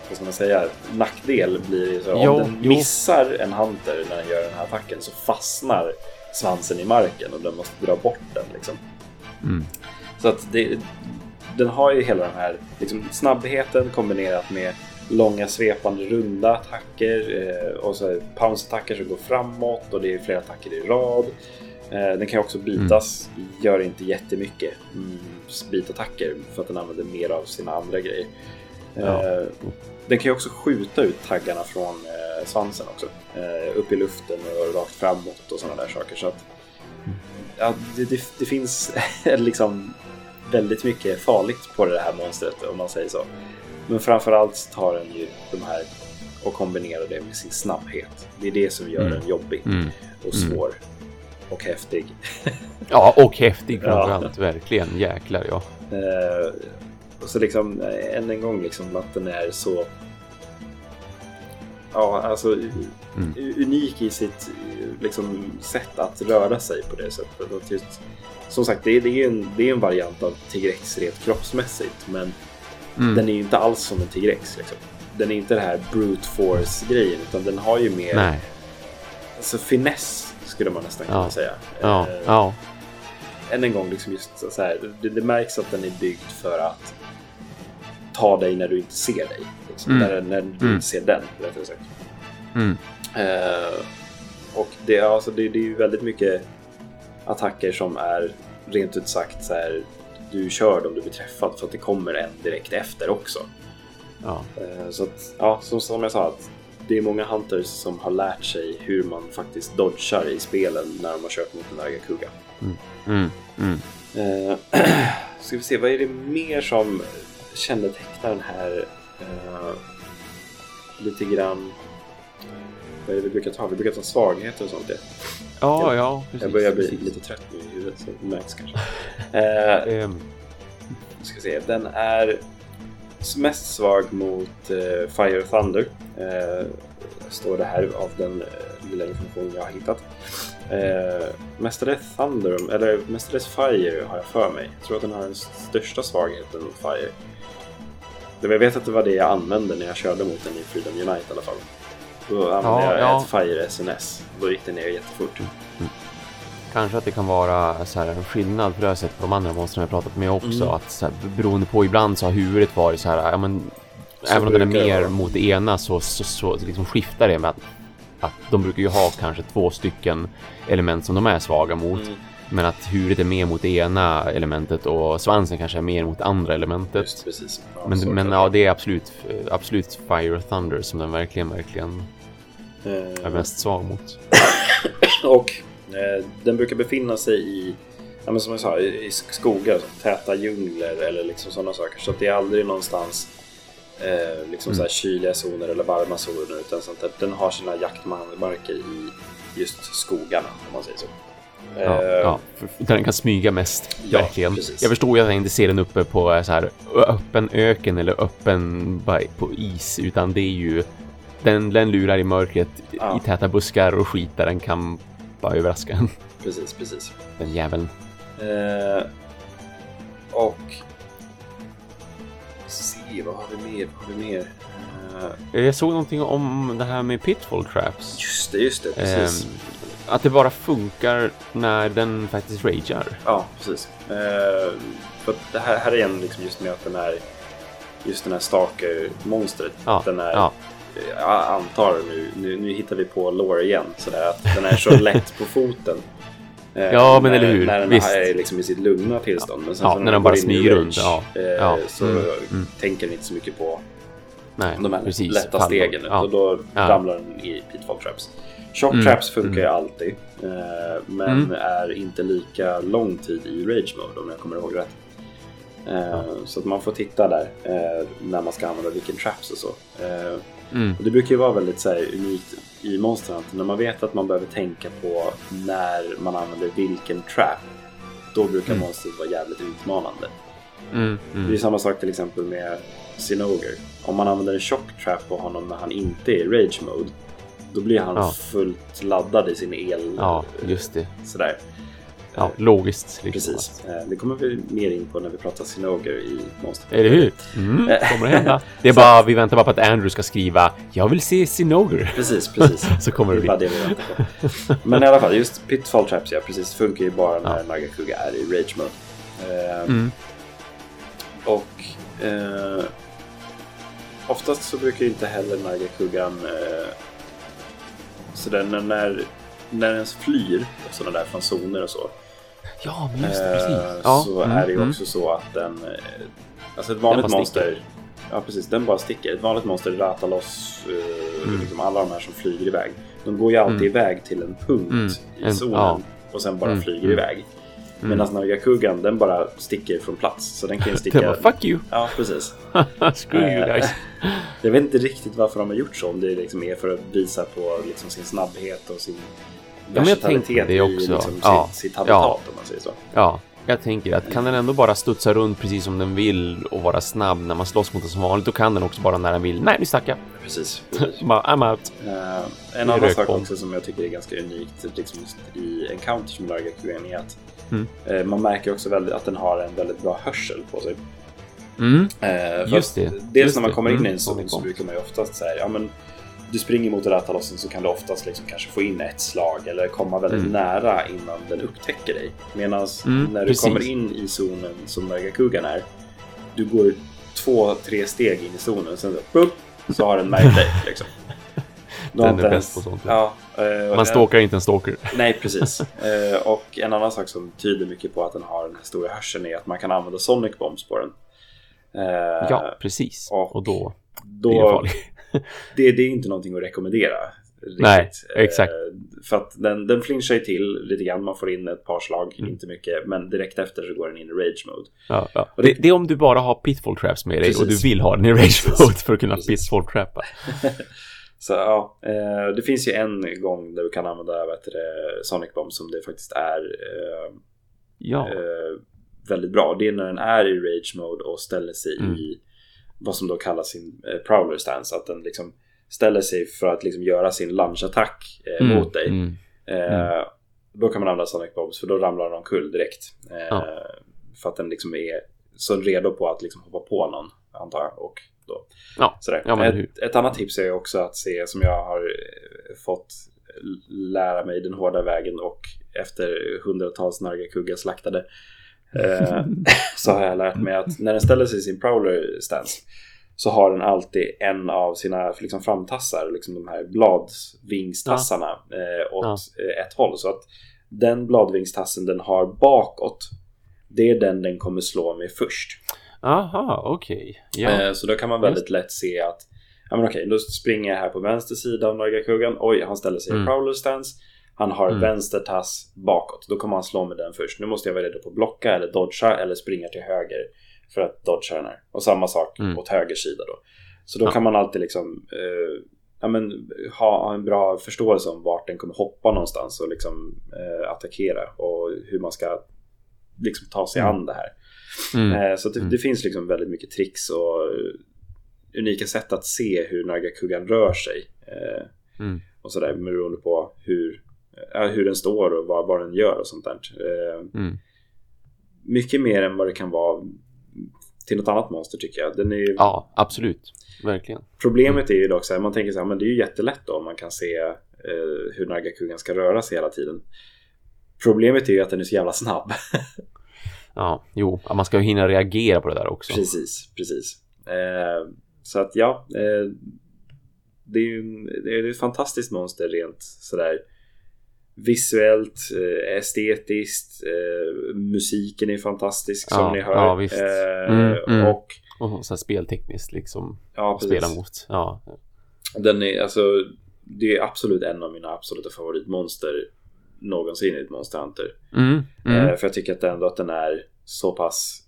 vad ska man säga, nackdel blir så jo, om den missar en hunter när den gör den här attacken så fastnar svansen i marken och den måste dra bort den liksom. Mm. Så att det, den har ju hela den här liksom, snabbheten kombinerat med långa svepande runda attacker eh, och så pounce-attacker som går framåt och det är flera attacker i rad. Eh, den kan också bitas, mm. gör inte jättemycket mm, bitattacker för att den använder mer av sina andra grejer. Ja. Eh, den kan också skjuta ut taggarna från eh, svansen också. Upp i luften och rakt framåt och sådana där saker. Så att, mm. ja, det, det, det finns liksom väldigt mycket farligt på det här monstret om man säger så. Men framförallt tar den ju de här och kombinerar det med sin snabbhet. Det är det som gör mm. den jobbig mm. och mm. svår. Och häftig. ja, och häftig framförallt. Ja. Verkligen. Jäklar ja. Eh, och så liksom eh, än en gång liksom att den är så Ja, alltså mm. unik i sitt liksom, sätt att röra sig på det sättet. Att just som sagt, det är, det är, en, det är en variant av Tigrex rent kroppsmässigt, men mm. den är ju inte alls som en Tigrex. Liksom. Den är inte det här brute force-grejen, utan den har ju mer Nej. Alltså, finess, skulle man nästan kunna säga. Ja. Eh, ja. Än en gång, liksom just så här, det, det, märks att den är byggd för att ta dig när du inte ser dig. Liksom, mm. när, när, du mm. inte ser den, rättare sagt. Mm. Eh, och det, alltså, det, det är ju väldigt mycket attacker som är rent ut sagt så här, du kör om du blir träffad för att det kommer en direkt efter också. Ja. Eh, så att, ja, som, som jag sa, att det är många hunters som har lärt sig hur man faktiskt dodgar i spelen när de har kört mot en Argakuga. Mm. Mm. Mm. Uh, ska vi se, vad är det mer som kännetecknar den här Eh, lite grann... Vad är det vi brukar ta? Vi brukar ta svagheter och sånt. Det. Ja, ja, precis. Jag börjar bli precis. lite trött nu i huvudet, så det märks kanske. Eh, Ehm, ska se. Den är mest svag mot eh, Fire och Thunder. Eh, står det här av den eh, lilla information jag har hittat. Eh, mestadels Thunder, eller mestadels Fire har jag för mig. Jag tror att den har den största svagheten mot Fire. Men Jag vet att det var det jag använde när jag körde mot den i Freedom Unite i alla fall. Då använde Ja, jag ja. ett Fire SNS. Då gick det ner jättefort. Kanske att det kan vara så här, en skillnad för det jag sett på de andra monstren jag pratat med också. Mm. Att så här, beroende på ibland så har huvudet varit så här, ja men Så även om den är mer mot det ena så, så, så liksom skiftar det med att, att de brukar ju ha kanske två stycken element som de är svaga mot. Mm. Men att huvudet är mer mot det ena elementet och svansen kanske är mer mot andra elementet. Just precis. Ja, men så men ja, det det är absolut, absolut Fire och Thunder som den verkligen, verkligen vara. är Eh, mest svag mot. Och eh, den brukar befinna sig i, ja, men som jag sa, i i skogar, täta djungler eller liksom sådana saker. Så att det är aldrig någonstans eh, liksom så här kyliga zoner eller varma zoner. Utan sånt att den har sina jaktmarker i just skogarna, om man säger så. Ja, Eh, ja, för för den kan smyga mest, Ja, verkligen. precis. Jag förstår ju att jag inte ser den uppe på eh, så här öppen öken eller öppen på is, utan det är ju den, den lurar i mörkret Ja. i täta buskar och skit där den kan bara överraska en. Precis, precis. Den jäveln. Eh, och... Se, vad har vi mer? Vad har vi mer? Eh, Jag såg någonting om det här med pitfall traps. just det, just det. Precis. Ehm, att det bara funkar när den faktiskt ragear. Ja, precis. Eh, för det här, här är igen liksom just med att den är just den här stalker-monstret. Ja, den är, ja. Jag antar nu, nu, nu hittar vi på lore igen, sådär att den är så lätt på foten. Eh, Ja, men när, eller hur, När den visst. är liksom i sitt lugna tillstånd. Men sen Ja, så när den bara smyger runt, ja. eh, Ja, Så mm, mm. tänker den inte så mycket på Nej, de här precis. lätta Fall- stegen. Ja. Och då ramlar den i pitfall traps. Shock Mm, traps funkar ju mm. alltid. eh, Men Mm. är inte lika lång tid i rage mode om jag kommer ihåg rätt. Eh, Så att man får titta där eh, när man ska använda vilken traps och så. Mm. och det brukar ju vara väldigt så här, unikt i Monster. När man vet att man behöver tänka på när man använder vilken trap. Då brukar Mm. monstret vara jävligt utmanande. Mm. Det är Mm. samma sak till exempel med Sinoger. Om man använder en chock trap på honom när han inte är i rage mode. Då blir han Ja. fullt laddad i sin el. Ja, just det. Sådär. Ja, logiskt. Liksom. Precis. Eh, Det kommer vi mer in på när vi pratar Sinoger i Monster Eller hur? Mm, kommer det hända. Det är bara, vi väntar bara på att Andrew ska skriva Jag vill se Sinoger. Precis, precis. Så kommer det det bli. det vi på. Men i alla fall, just Pitfall Traps, ja precis, funkar ju bara när Ja. Nagakuga är i rage mode. Eh, Mm. Och eh, oftast så brukar ju inte heller Nagakugan eh, så den, när, när, den ens flyr och sådana där från zoner och så. Ja, men just det. eh, Precis. Ja, så mm, är det ju mm. också så att den, eh, alltså ett vanligt bara monster, ja precis, den bara sticker. Ett vanligt monster ratar loss eh, Mm. liksom alla de här som flyger iväg. De går ju alltid Mm. iväg till en punkt Mm. i En- zonen ja. och sen bara Mm, flyger mm. iväg. Medan Nagakugan den bara sticker från plats. Så den kan ju sticka... var fuck you. Ja, precis. Screw you Eh, guys. Jag vet inte riktigt varför de har gjort så. Om det liksom är för att visa på liksom sin snabbhet och sin men jag versatilitet det i också. liksom Ja. sitt, sitt habitat om man säger så. Ja, jag tänker att kan den ändå bara studsa runt precis som den vill och vara snabb när man slåss mot den som vanligt, då kan den också bara när den vill. Nej, nu stack jag. Precis. precis. Bara, I'm out. Eh, en annan sak också som jag tycker är ganska unikt liksom i Encounters med Largakugan är att Mm. eh, man märker också väldigt, att den har en väldigt bra hörsel på sig. Mm. För Just det, Dels just när man kommer in i Mm, en zon så kom. brukar man ju oftast säga ja men du springer mot Ratalossen så kan du oftast liksom kanske få in ett slag eller komma väldigt Mm. nära innan den upptäcker dig. Medan Mm, när du precis. kommer in i zonen som Nagakugan är, du går två, tre steg in i zonen sen så, bup, så har den märkt dig. Liksom. Den är bäst på sånt. Ja, eh, Man stalkar inte en stalker. Nej, precis. Eh, och en annan sak som tyder mycket på att den har den här stora hörseln är att man kan använda Sonic Bombs på den. Eh, Ja, precis. och Och då då, det det, är inte någonting att rekommendera. riktigt. Nej, exakt. Eh, för att den, den flinchar ju till lite grann. Man får in ett par slag, Mm. inte mycket. Men direkt efter så går den in i rage mode. Ja, ja. Och det- Det, det är om du bara har pitfall traps med dig och Precis. du vill ha den i rage mode för att kunna Precis. pitfall trappa. Så ja, eh, det finns ju en gång där du kan använda heter det, Sonic Bomb som det faktiskt är eh, Ja, eh, väldigt bra. Det är när den är i rage mode och ställer sig Mm. i vad som då kallas sin eh, prowler stance. Att den liksom ställer sig för att liksom göra sin lunchattack eh, Mm, mot dig. mm. Eh, Då kan man använda Sonic Bombs för då ramlar den omkull direkt. Eh, Ja. För att den liksom är så redo på att liksom hoppa på någon antar jag. Och då, Ja. sådär. Ja, ett, ett annat tips är också att se som jag har eh, fått lära mig den hårda vägen och efter hundratals nargakuggar slaktade eh, så har jag lärt mig att när den ställer sig i sin prowler stance så har den alltid en av sina liksom, framtassar, liksom de här bladvingstassarna eh, åt eh, ett håll. Så att den bladvingstassen den har bakåt, det är den den kommer slå med först. Aha, okej. Ja. Eh, så då kan man väldigt lätt se att ja, men okej, då springer jag här på vänster sida av Nargakuggan. Oj, han ställer sig i Mm. prowler stance. Han har Mm. vänster tass bakåt. Då kommer han slå med den först. Nu måste jag vara redo på att blocka eller dodga eller springa till höger för att dodga den här. Och samma sak Mm. åt höger sida då. Så då Ja. kan man alltid liksom eh, ja, men, ha, en bra förståelse om vart den kommer hoppa någonstans och liksom eh, attackera och hur man ska liksom ta sig Mm. an det här. Mm. Eh, Så det, Mm. det finns liksom väldigt mycket tricks och eh, unika sätt att se hur Nagakuggan rör sig. Eh, Mm. Och sådär beroende på hur, hur den står och vad, vad den gör och sånt där. Eh, Mm. Mycket mer än vad det kan vara till något annat monster tycker jag. Den är ju, Ja, absolut. Verkligen. Problemet är ju dock så här, man tänker så här, men det är ju jättelätt då om man kan se eh, hur Nagakuggan ska röra sig hela tiden. Problemet är ju att den är så jävla snabb. Ja, jo, man ska ju hinna reagera på det där också. Precis, precis. Eh, så att ja, eh, det är ju det är ett fantastiskt monster rent sådär visuellt, eh, estetiskt, eh, musiken är fantastisk som Ja, ni hör. ja, visst. Eh, Mm, mm. Och Och så speltekniskt liksom ja, spela precis. mot. Ja. Den är alltså, det är absolut en av mina absoluta favoritmonster någonsin i ett Monster Hunter. Mm, mm. För jag tycker att ändå att den är så pass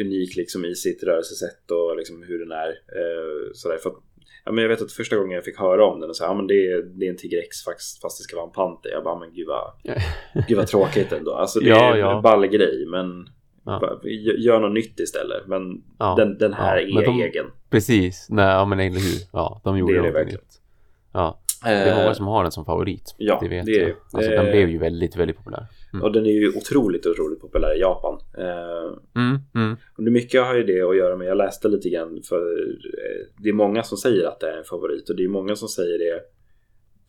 unik liksom i sitt rörelsesätt och liksom hur den är. Eh, sådär. För att, ja, men jag vet att första gången jag fick höra om den och så här, ja, men det, är, det är en Tigrex fast, fast det ska vara en panter. Jag bara, men gud vad, gud vad tråkigt ändå. Alltså det Ja, är ja. en ball grej men Ja. gör något nytt istället. Men den, den här är de- egen. Precis. Nej, ja, men eller hur. Ja, de gjorde Det är det verkligen. nytt. Ja, det är många Eh, som har den som favorit. ja, det vet det jag. Alltså, Eh, den blev ju väldigt, väldigt populär. Mm. Och den är ju otroligt, otroligt populär i Japan. Eh, Mm, mm. Och mycket har ju det att göra med, jag läste lite grann för eh, det är många som säger att det är en favorit och det är många som säger det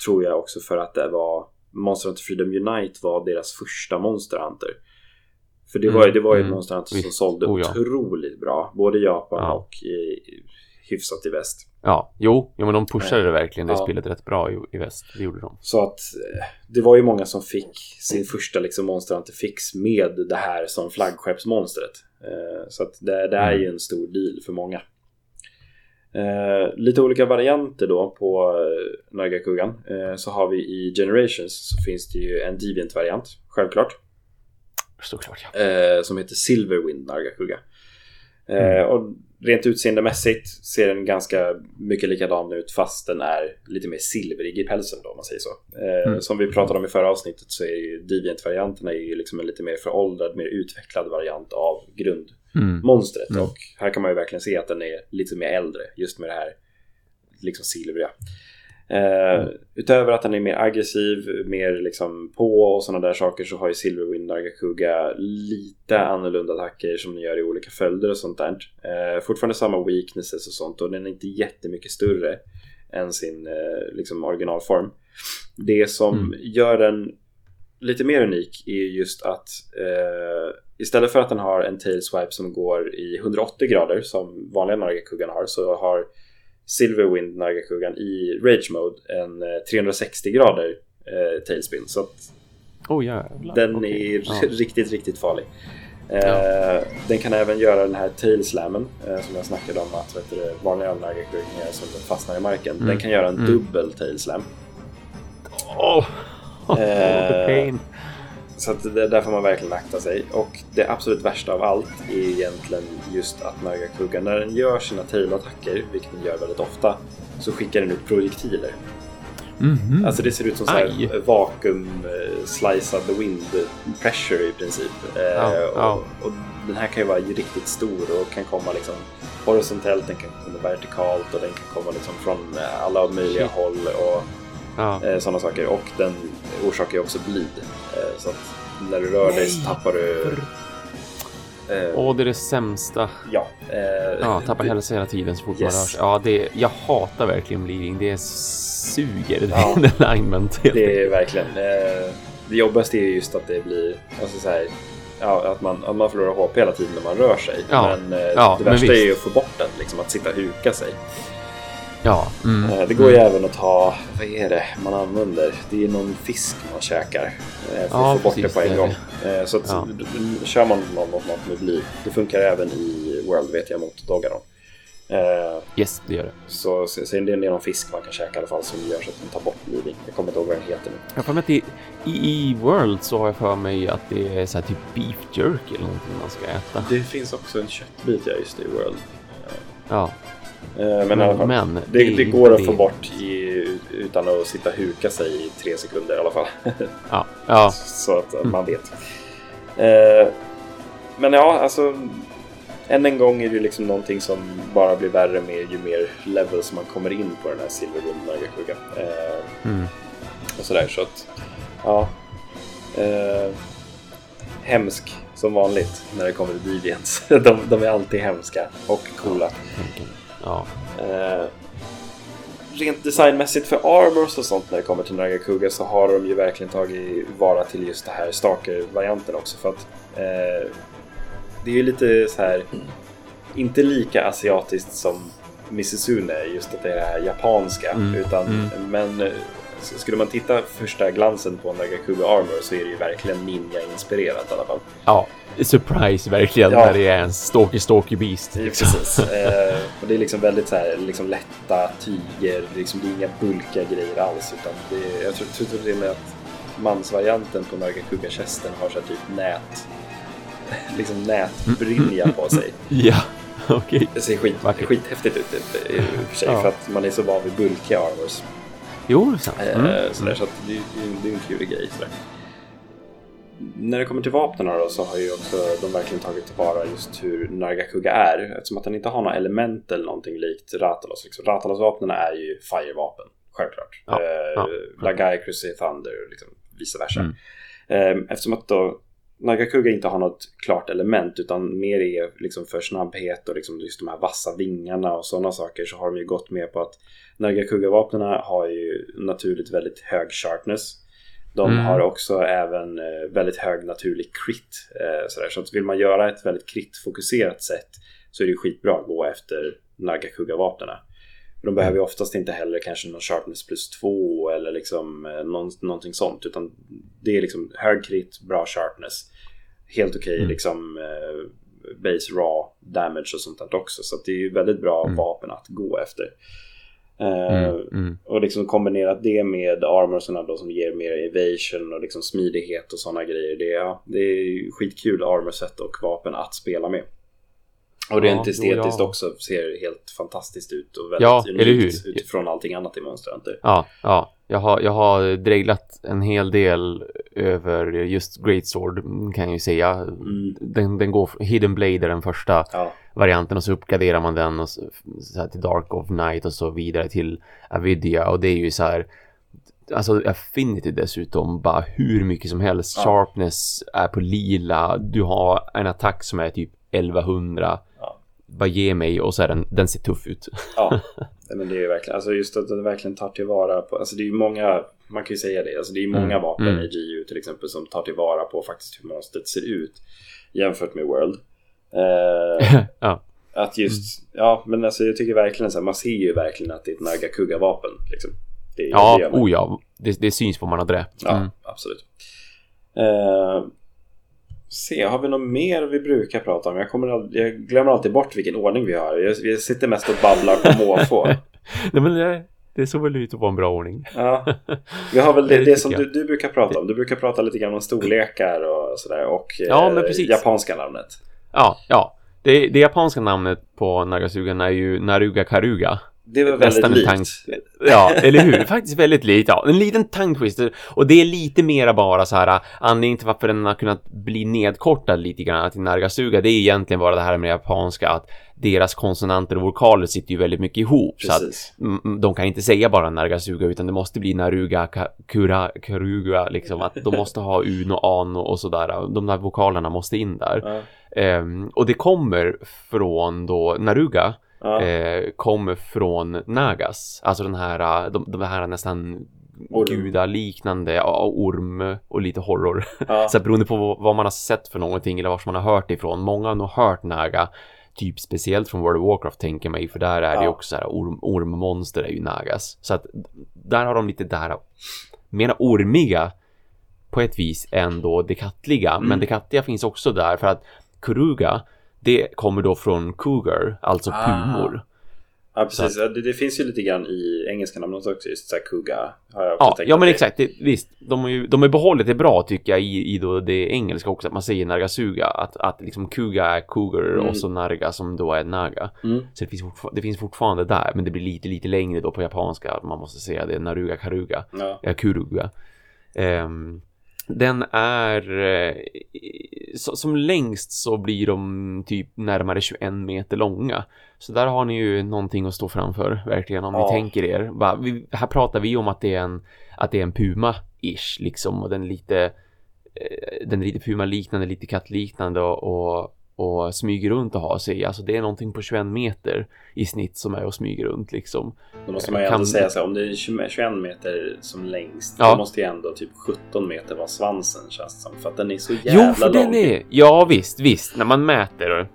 tror jag också för att det var Monster Hunter Freedom Unite var deras första Monster Hunter. För det var, ju- det var ju Mm, Monster Hunter som sålde Oh, ja. otroligt bra, både i Japan Ja. och i, hyfsat i väst. Ja, jo, ja, men de pushade det verkligen. Det Ja. spelet rätt bra i, i väst. Det gjorde de. Så att eh, det var ju många som fick sin första liksom Monster Hunter fix med det här som flaggskeppsmonstret. Eh, Så att det, det är ju en stor deal för många. Eh, lite olika varianter då på Nagakuggan. Eh, så har vi i Generations så finns det ju en Deviant-variant, självklart. Såklart, ja. Som heter Silverwind Nagakugga. Eh, och rent utseendemässigt ser den ganska mycket likadan ut fast den är lite mer silvrig i pälsen då om man säger så. Eh, Mm. Som vi pratade om i förra avsnittet så är Deviant-varianterna är ju liksom en lite mer föråldrad, mer utvecklad variant av grundmonstret. Mm. Och här kan man ju verkligen se att den är lite mer äldre just med det här liksom silvriga. Eh, utöver att den är mer aggressiv, mer liksom på och sådana där saker så har ju Silverwind Nagakuga lite annorlunda attacker som den gör i olika följder och sånt där. Eh, fortfarande samma weaknesses och sånt och den är inte jättemycket större än sin eh, liksom originalform. Det som Mm. gör den lite mer unik är just att eh, istället för att den har en tail swipe som går i 180 grader som vanliga Nagakugan har så har Silverwind Nagakugan i Rage Mode en eh, 360 grader eh, tailspin. Så att Oh jävlar. den Okej. är Ja. riktigt, riktigt farlig. Eh, Ja. Den kan även göra den här tailslammen eh, som jag snackade om att vet du, vanliga Nagakugan som fastnar i marken. Mm. Den kan göra en Mm. dubbel tailslam. Oh, oh, the pain. Så att det, där får man verkligen akta sig. Och det absolut värsta av allt är egentligen just att Nagakugga, när den gör sina tailattacker, vilket den gör väldigt ofta, så skickar den ut projektiler. Mm -hmm. Alltså det ser ut som så här vakuum uh, slice of the wind pressure i princip. Ja, och, ja. och, den här kan ju vara riktigt stor och kan komma liksom horisontellt, den kan komma vertikalt och den kan komma liksom från alla möjliga Shit. håll och ja. uh, sådana saker. Och den orsakar ju också blid. så att när du rör Nej. dig så tappar du Eh, Åh, det är det sämsta. Ja. Eh, ja, tappar hälsa hela tiden så fort yes. man rör sig. Ja, det, jag hatar verkligen bleeding. Det suger, ja. den alignment. Det är verkligen. Eh, det jobbigaste är just att det blir, alltså så här, ja, att, man, att man förlorar HP hela tiden när man rör sig. Ja. Men eh, ja, det värsta men är ju att få bort den, liksom att sitta och huka sig. Ja. Mm, eh, det går ju mm. även att ta, vad är det man använder? Det är någon fisk man käkar. Eh, för ja, att få bort det på en gång. Eh, så att, ja. kör man något, något med bly. Det funkar även i World vet jag mot Dogaron. Yes, det gör det. Så, så, så det är någon fisk man kan käka i alla fall som gör så att den tar bort bleeding. Jag kommer inte ihåg vad den heter nu. Jag för mig att i, i, World så har jag för mig att det är så här typ beef jerky eller någonting man ska äta. Det finns också en köttbit, ja just det, i World. Ja. Eh, men, men, i alla fall, men det, det, går att det... få bort i, utan att sitta och huka sig i tre sekunder i alla fall. Ja, ja. Så att mm. man vet. Eh, men ja, alltså än en gång är det liksom någonting som bara blir värre med ju mer levels man kommer in på den här Nagakuga. Eh, mm. Och sådär, så att ja. Eh, hemsk som vanligt när det kommer till Deviants. de, de är alltid hemska och coola. Ja. Eh, rent designmässigt för armors och sånt när det kommer till Nagakuga så har de ju verkligen tagit vara till just det här Stalker-varianten också för att eh, det är ju lite så här inte lika asiatiskt som Mississune, just att det är det här japanska. Mm. Utan, mm. Men skulle man titta första glansen på Nagakuga Armor så är det ju verkligen ninja-inspirerat i alla fall. Ja, surprise verkligen ja. när det är en stalky stalky beast. Liksom. precis. eh, och det är liksom väldigt så här, liksom lätta tyger, liksom, det är inga bulkiga grejer alls. Utan det är, jag tror, tror till och med att mansvarianten på Nagakuga-kästen har så här, typ nät, liksom nätbrynja på sig. ja. Okay. Det ser skit, skithäftigt ut i och för sig ja. för att man är så van vid bulkiga armors. Jo, sant. Eh, mm. Sådär, så att det, det, är en kul grej. Sådär. När det kommer till vapnen då så har ju också de verkligen tagit tillvara just hur Nargakuga är. Eftersom att den inte har några element eller någonting likt Ratalos. Liksom. Ratalos vapnen är ju firevapen, självklart. Ja, eh, ja. Lagai, Crusader Thunder och liksom vice versa. Mm. Eh, eftersom att då Nagakuga inte har något klart element utan mer är liksom för snabbhet och liksom just de här vassa vingarna och sådana saker så har de ju gått med på att Nagakuga-vapnen har ju naturligt väldigt hög sharpness. De mm. har också även eh, väldigt hög naturlig crit. Eh, sådär. Så att vill man göra ett väldigt crit-fokuserat sätt så är det skitbra att gå efter Nagakuga-vapnen. De behöver ju oftast inte heller kanske någon sharpness plus 2 eller liksom eh, någon, någonting sånt utan det är liksom hög crit, bra sharpness. Helt okej okay, mm. liksom base raw damage och sånt där också så det är ju väldigt bra mm. vapen att gå efter. Eh, mm, mm. Och liksom kombinerat det med armorsarna då som ger mer evasion och liksom smidighet och sådana grejer. Det är, det är skitkul armorset och vapen att spela med. Och rent ja, estetiskt ja. också ser helt fantastiskt ut och väldigt ja, unikt utifrån allting annat i Monster Hunter. Ja, ja. Jag har, jag har dreglat en hel del över just Great Sword kan jag ju säga. Mm. Den, den går, Hidden Blade är den första ja. varianten och så uppgraderar man den och så, så till Dark of Night och så vidare till Avidia och det är ju så här Alltså Affinity dessutom bara hur mycket som helst. Ja. Sharpness är på lila. Du har en attack som är typ 1100 bara ge mig och så är den, den ser tuff ut. ja, men det är ju verkligen, alltså just att den verkligen tar tillvara på, alltså det är ju många, man kan ju säga det, alltså det är många mm. vapen mm. i GU till exempel som tar tillvara på faktiskt hur monstret ser ut jämfört med World. Eh, ja. Att just, mm. ja men alltså jag tycker verkligen så här, man ser ju verkligen att det är ett Nagakuga-vapen liksom. Det, ja, det oh ja, det, det syns på man hade det. Ja, mm. absolut. Eh, se, har vi något mer vi brukar prata om? Jag, kommer, jag glömmer alltid bort vilken ordning vi har. Jag, jag sitter mest och babblar på måfå. Nej, men det, det såg väl ut att vara en bra ordning. Ja. Vi har väl det, Det det som du, du brukar prata om. Du brukar prata lite grann om storlekar och sådär. Och Ja, eh, men precis. japanska namnet. Ja, ja. Det, det japanska namnet på Nagasugan är ju Naruga Karuga. Det var väldigt Nästan likt. tank. Ja, eller hur? Faktiskt väldigt lite. Ja. En liten tongue twister. Och det är lite mera bara så här anledningen till varför den har kunnat bli nedkortad lite grann till Nargasuga. Det är egentligen bara det här med japanska att deras konsonanter och vokaler sitter ju väldigt mycket ihop. Så att Precis. de kan inte säga bara Nargasuga utan det måste bli Naruga, Ka- Kura, Karuga liksom. Att de måste ha un och an och sådär. De där vokalerna måste in där. Ja. Ehm, och det kommer från då Naruga Ja. eh, kommer från Nagas. Alltså den här, de, de här nästan Orm. gudaliknande, orm och lite horror. Ja. Så beroende på vad- man har sett för någonting eller var man har hört ifrån. Många har nog hört Naga, typ speciellt från World of Warcraft tänker mig, för där är det Ja. också så här orm, ormmonster är ju Nagas. Så att där har de lite där, mera ormiga på ett vis än då det kattliga. Mm. Men det kattliga finns också där för att Kuruga, det kommer då från cougar, alltså Ah. pumor. Ja, precis. Ja, Det, det finns ju lite grann i engelska namnet också. Just så här Kuga. Har jag Ja, ja att men det- exakt. Det, visst, de har ju de har behållit det bra tycker jag i, i då det engelska också. Att man säger Nargasuga. Att, att liksom Kuga är cougar Mm. och så Narga som då är Naga. Mm. Så det finns, det finns fortfarande där. Men det blir lite, lite längre då på japanska. Man måste säga det. Naruga Karuga. Ja. Ja, Kuruga. Ehm, den är eh, så, som längst så blir de typ närmare 21 meter långa. Så där har ni ju någonting att stå framför verkligen om Ja. ni tänker er. Vi, här pratar vi om att det är en att det är en puma-ish liksom och den är lite eh, den är lite puma-liknande, lite kattliknande och, och, och smyger runt och har sig. Alltså det är någonting på 21 meter i snitt som är och smyger runt liksom. Då måste man ju Kan- ändå säga så här, om det är 20 21 meter som längst, Ja. då måste ju ändå typ 17 meter vara svansen känns som. För att den är så jävla Jo, för lång. den är... Ja, visst, visst. När man mäter,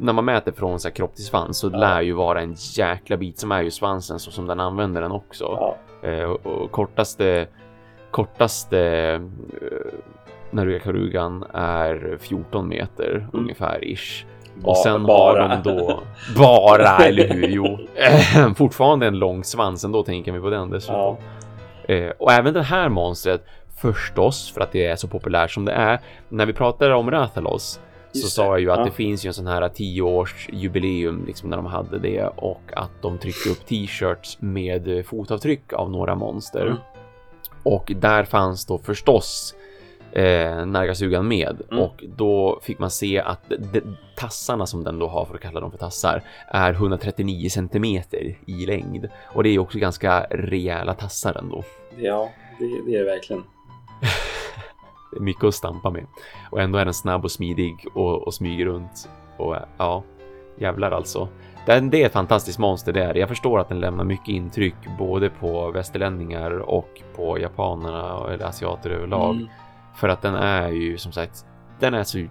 när man mäter från så här, kropp till svans så Ja. lär ju vara en jäkla bit som är ju svansen så som den använder den också. Ja, Eh, och, och kortaste, kortaste Naruga-karugan är 14 meter ungefär ish. ba- Och sen bara. har de då bara, eller hur? Jo, fortfarande en lång svans ändå tänker vi på den dessutom. Eh, och även det här monstret förstås för att det är så populärt som det är. När vi pratar om Rathalos så sa jag ju att ja. det finns ju en sån här 10 års jubileum liksom när de hade det och att de tryckte upp t-shirts med fotavtryck av några monster. Mm. Och där fanns då förstås eh, Nargasugan med Mm. och då fick man se att de, tassarna som den då har för att kalla dem för tassar är 139 centimeter i längd och det är också ganska rejäla tassar ändå. ja det, det är det verkligen. Det är mycket att stampa med och ändå är den snabb och smidig och, och smyger runt och ja, jävlar alltså. Den, det är ett fantastiskt monster det är. Jag förstår att den lämnar mycket intryck både på västerlänningar och på japanerna eller asiater överlag. Mm. För att den är ju som sagt, den är så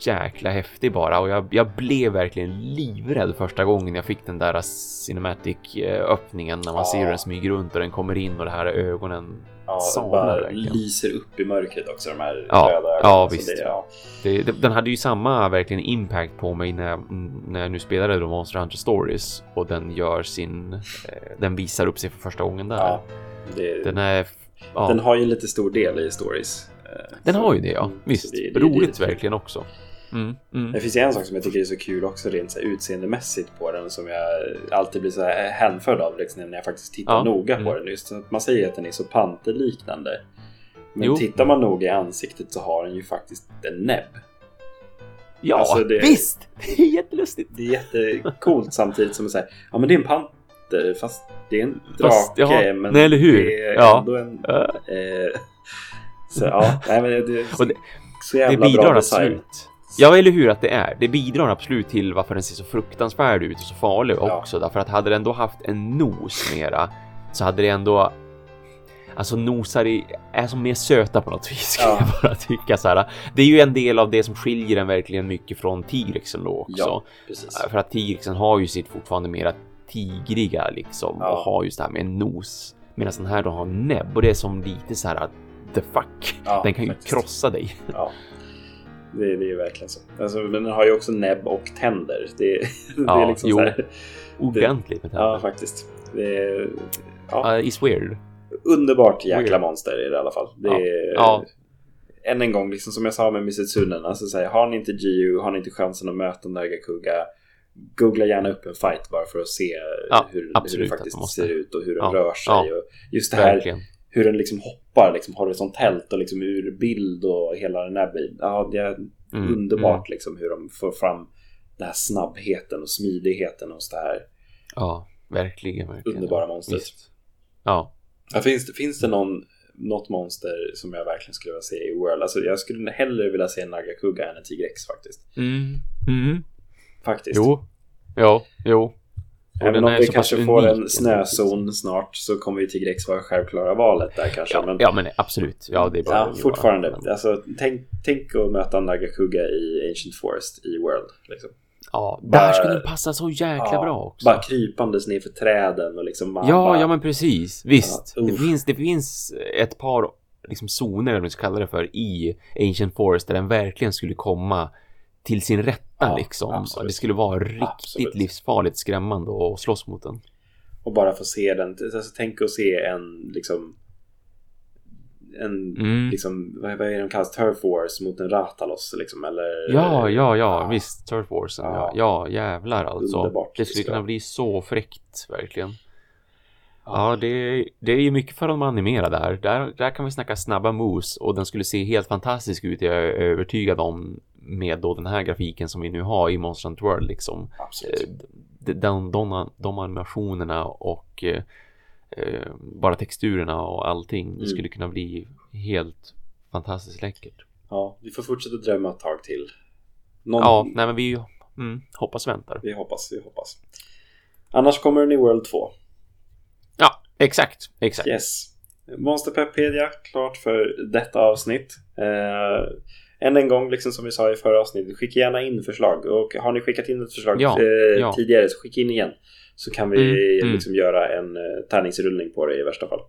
jäkla häftig bara och jag, jag blev verkligen livrädd första gången jag fick den där cinematic eh, öppningen när man Ja. ser hur den smyger runt och den kommer in och det här ögonen. Ja, verkligen. lyser upp i mörkret också de här Ja, röda ögonen. ja, visst. Det, ja. Det, det, den hade ju samma verkligen impact på mig när jag, när jag nu spelade då Monster Hunter Stories och den gör sin, eh, den visar upp sig för första gången där. Ja, det, Den är, ja, den har ju en lite stor del i stories. Eh, den så- har ju det ja, visst. så det- det- Roligt det- verkligen också. Mm, mm. Det finns ju en sak som jag tycker är så kul också rent så här utseendemässigt på den som jag alltid blir så här hänförd av liksom, när jag faktiskt tittar Ja, noga på mm. den. Just att man säger att den är så panterliknande. Men Jo. tittar man noga i ansiktet så har den ju faktiskt en näbb. Ja, Alltså, det- visst! Det är jättelustigt. Det är jättecoolt samtidigt som att säga ja men det är en panter fast det är en drake. Fast, ja, men nej, eller hur? Det är Ja. ändå en... Ja. Eh, så ja, nej men det, det, det- så Det jävla bidrar bra design. absolut. Ja, eller hur att det är. Det bidrar absolut till varför den ser så fruktansvärd ut och så farlig Ja. också. Därför att hade den då haft en nos mera så hade det ändå Alltså nosar i, är som mer söta på något vis kan Ja. jag bara tycka så här. Det är ju en del av det som skiljer den verkligen mycket från tigrexen då också. Ja, precis. För att tigrexen har ju sitt fortfarande mera tigriga liksom Ja. och har just det här med en nos. Medan den här då har näbb och det är som lite så här the fuck. Ja, den kan ju faktiskt. krossa dig. Ja. Det, det är verkligen så. Alltså, men den har ju också näbb och tänder. Det, det Ja, är liksom jo. så här. Ordentligt med tänder. Ja, faktiskt. Det Ja. Uh, is weird. Underbart jäkla Weird. monster är det i alla fall. Det Ja. är, Ja. Än en gång, liksom som jag sa med Misutsunen, alltså så här, har ni inte GU, har ni inte chansen att möta Nagakuga, googla gärna upp en fight bara för att se Ja, hur, hur det faktiskt ser ut och hur den rör sig. Och just det här Verkligen. Hur den liksom hoppar liksom horisontellt och liksom ur bild och hela den här biten. Ja, det är Mm, underbart liksom hur de får fram den här snabbheten och smidigheten hos det här Ja, verkligen. verkligen. underbara monstret. Visst. Ja. Ja, finns, det, finns det någon, något monster som jag verkligen skulle vilja se i World? Alltså jag skulle hellre vilja se en Nagakuga än en Tigrex faktiskt. Mm. Mm. Faktiskt. Jo. Ja, jo. Även om vi kanske får en snözon snart så kommer ju Tigrex vara självklara valet där kanske. Ja, men ja, men absolut. Ja, det är bara ja, fortfarande. bara- Alltså, tänk, tänk att möta Nagakuga i Ancient Forest i World. Liksom. Ja, Bara- där skulle den passa så jäkla Ja, bra också. Bara krypandes ner för träden och liksom man Ja, bara, ja men precis. Visst. Ja, det, finns, det finns ett par liksom, zoner, eller vad vi ska kalla det för, i Ancient Forest där den verkligen skulle komma till sin rätta Ja, liksom. absolut. Det skulle vara riktigt Absolut. livsfarligt skrämmande att slåss mot den. Och bara få se den. Alltså, tänk att se en liksom en Mm. liksom, vad, vad är de kallas? Turf Wars mot en Ratalos liksom eller? Ja, ja, ja, Ja. visst. Turf Warsen. Ja. Ja, jävlar alltså. Underbart. Det skulle kunna bli så fräckt, verkligen. Ja, det, det är ju mycket för de animerade där. där. Där kan vi snacka snabba moves och den skulle se helt fantastisk ut. Jag är övertygad om med då den här grafiken som vi nu har i Monster World liksom. Absolut. Eh, De, de, de, animationerna och eh, eh, bara texturerna och allting. Det Mm. skulle kunna bli helt fantastiskt läckert. Ja, vi får fortsätta drömma ett tag till. Någon, Ja, nej men vi mm, hoppas och väntar. Vi hoppas, vi hoppas. Annars kommer den i World 2. Exakt, exakt. Yes. Monsterpedia, klart för detta avsnitt. Eh, än en gång, liksom som vi sa i förra avsnittet, skicka gärna in förslag. Och har ni skickat in ett förslag Ja, eh, ja. tidigare så skicka in igen. Så kan vi Mm, mm. liksom göra en eh, tärningsrullning på det i värsta fall.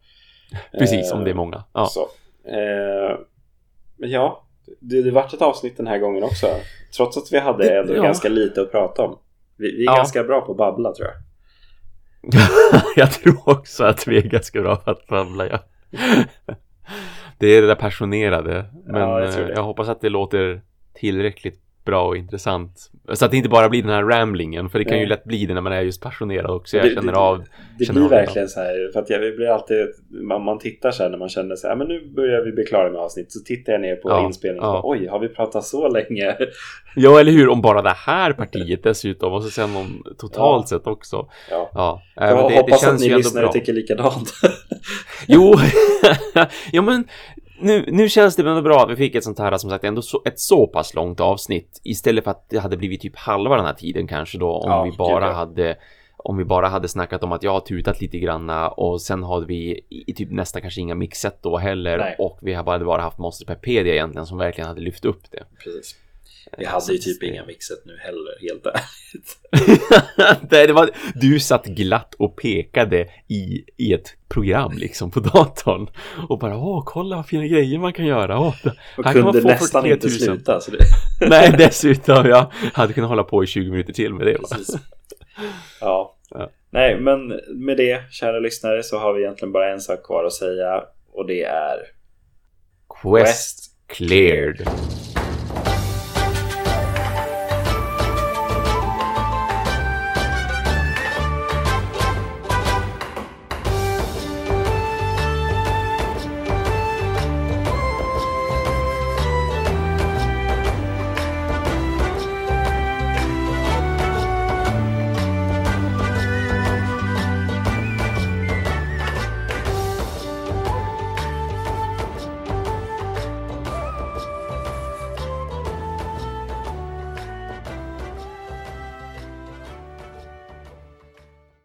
Precis, Eh, om det är många. Ja, Så. Eh, men ja, det, det vart ett avsnitt den här gången också. Trots att vi hade ändå ja. ganska lite att prata om. Vi, vi är ganska bra på att babbla tror jag. jag tror också att vi är ganska bra på att babbla, ja. Det är det där passionerade. Men Ja, jag det. jag hoppas att det låter tillräckligt bra och intressant. Så att det inte bara blir den här ramblingen. För det kan Nej. ju lätt bli det när man är just passionerad också. Det- Jag känner det- av. Det känner blir av det. verkligen så här, för att jag blir alltid, man, man tittar så här när man känner så här, men nu börjar vi bli klara med avsnitt. Så tittar jag ner på Ja, inspelningen och ja. bara, oj, har vi pratat så länge? Ja, eller hur? Om bara det här partiet dessutom. Och så sen någon totalt sett också. Ja. Ja, äh, Jag det, det hoppas känns att ni lyssnare bra. tycker likadant. Jo, ja men nu, nu känns det ändå bra att vi fick ett sånt här som sagt ändå så, ett så pass långt avsnitt istället för att det hade blivit typ halva den här tiden kanske då om Ja, vi bara ja. hade om vi bara hade snackat om att jag har tutat lite granna och sen hade vi i, typ nästan kanske inga mixet då heller Nej. och vi har bara, bara haft Monster Pepedia egentligen som verkligen hade lyft upp det. Precis. Vi hade ju typ inga mixet nu heller, helt ärligt. det, det var, du satt glatt och pekade i, i ett program liksom på datorn och bara åh kolla vad fina grejer man kan göra. Åh, Och här kunde nästan 43 000. inte sluta. Så det, Nej, dessutom. Jag hade kunnat hålla på i 20 minuter till med det. Ja. Ja. Nej, men med det, kära lyssnare, så har vi egentligen bara en sak kvar att säga. Och det är Quest cleared.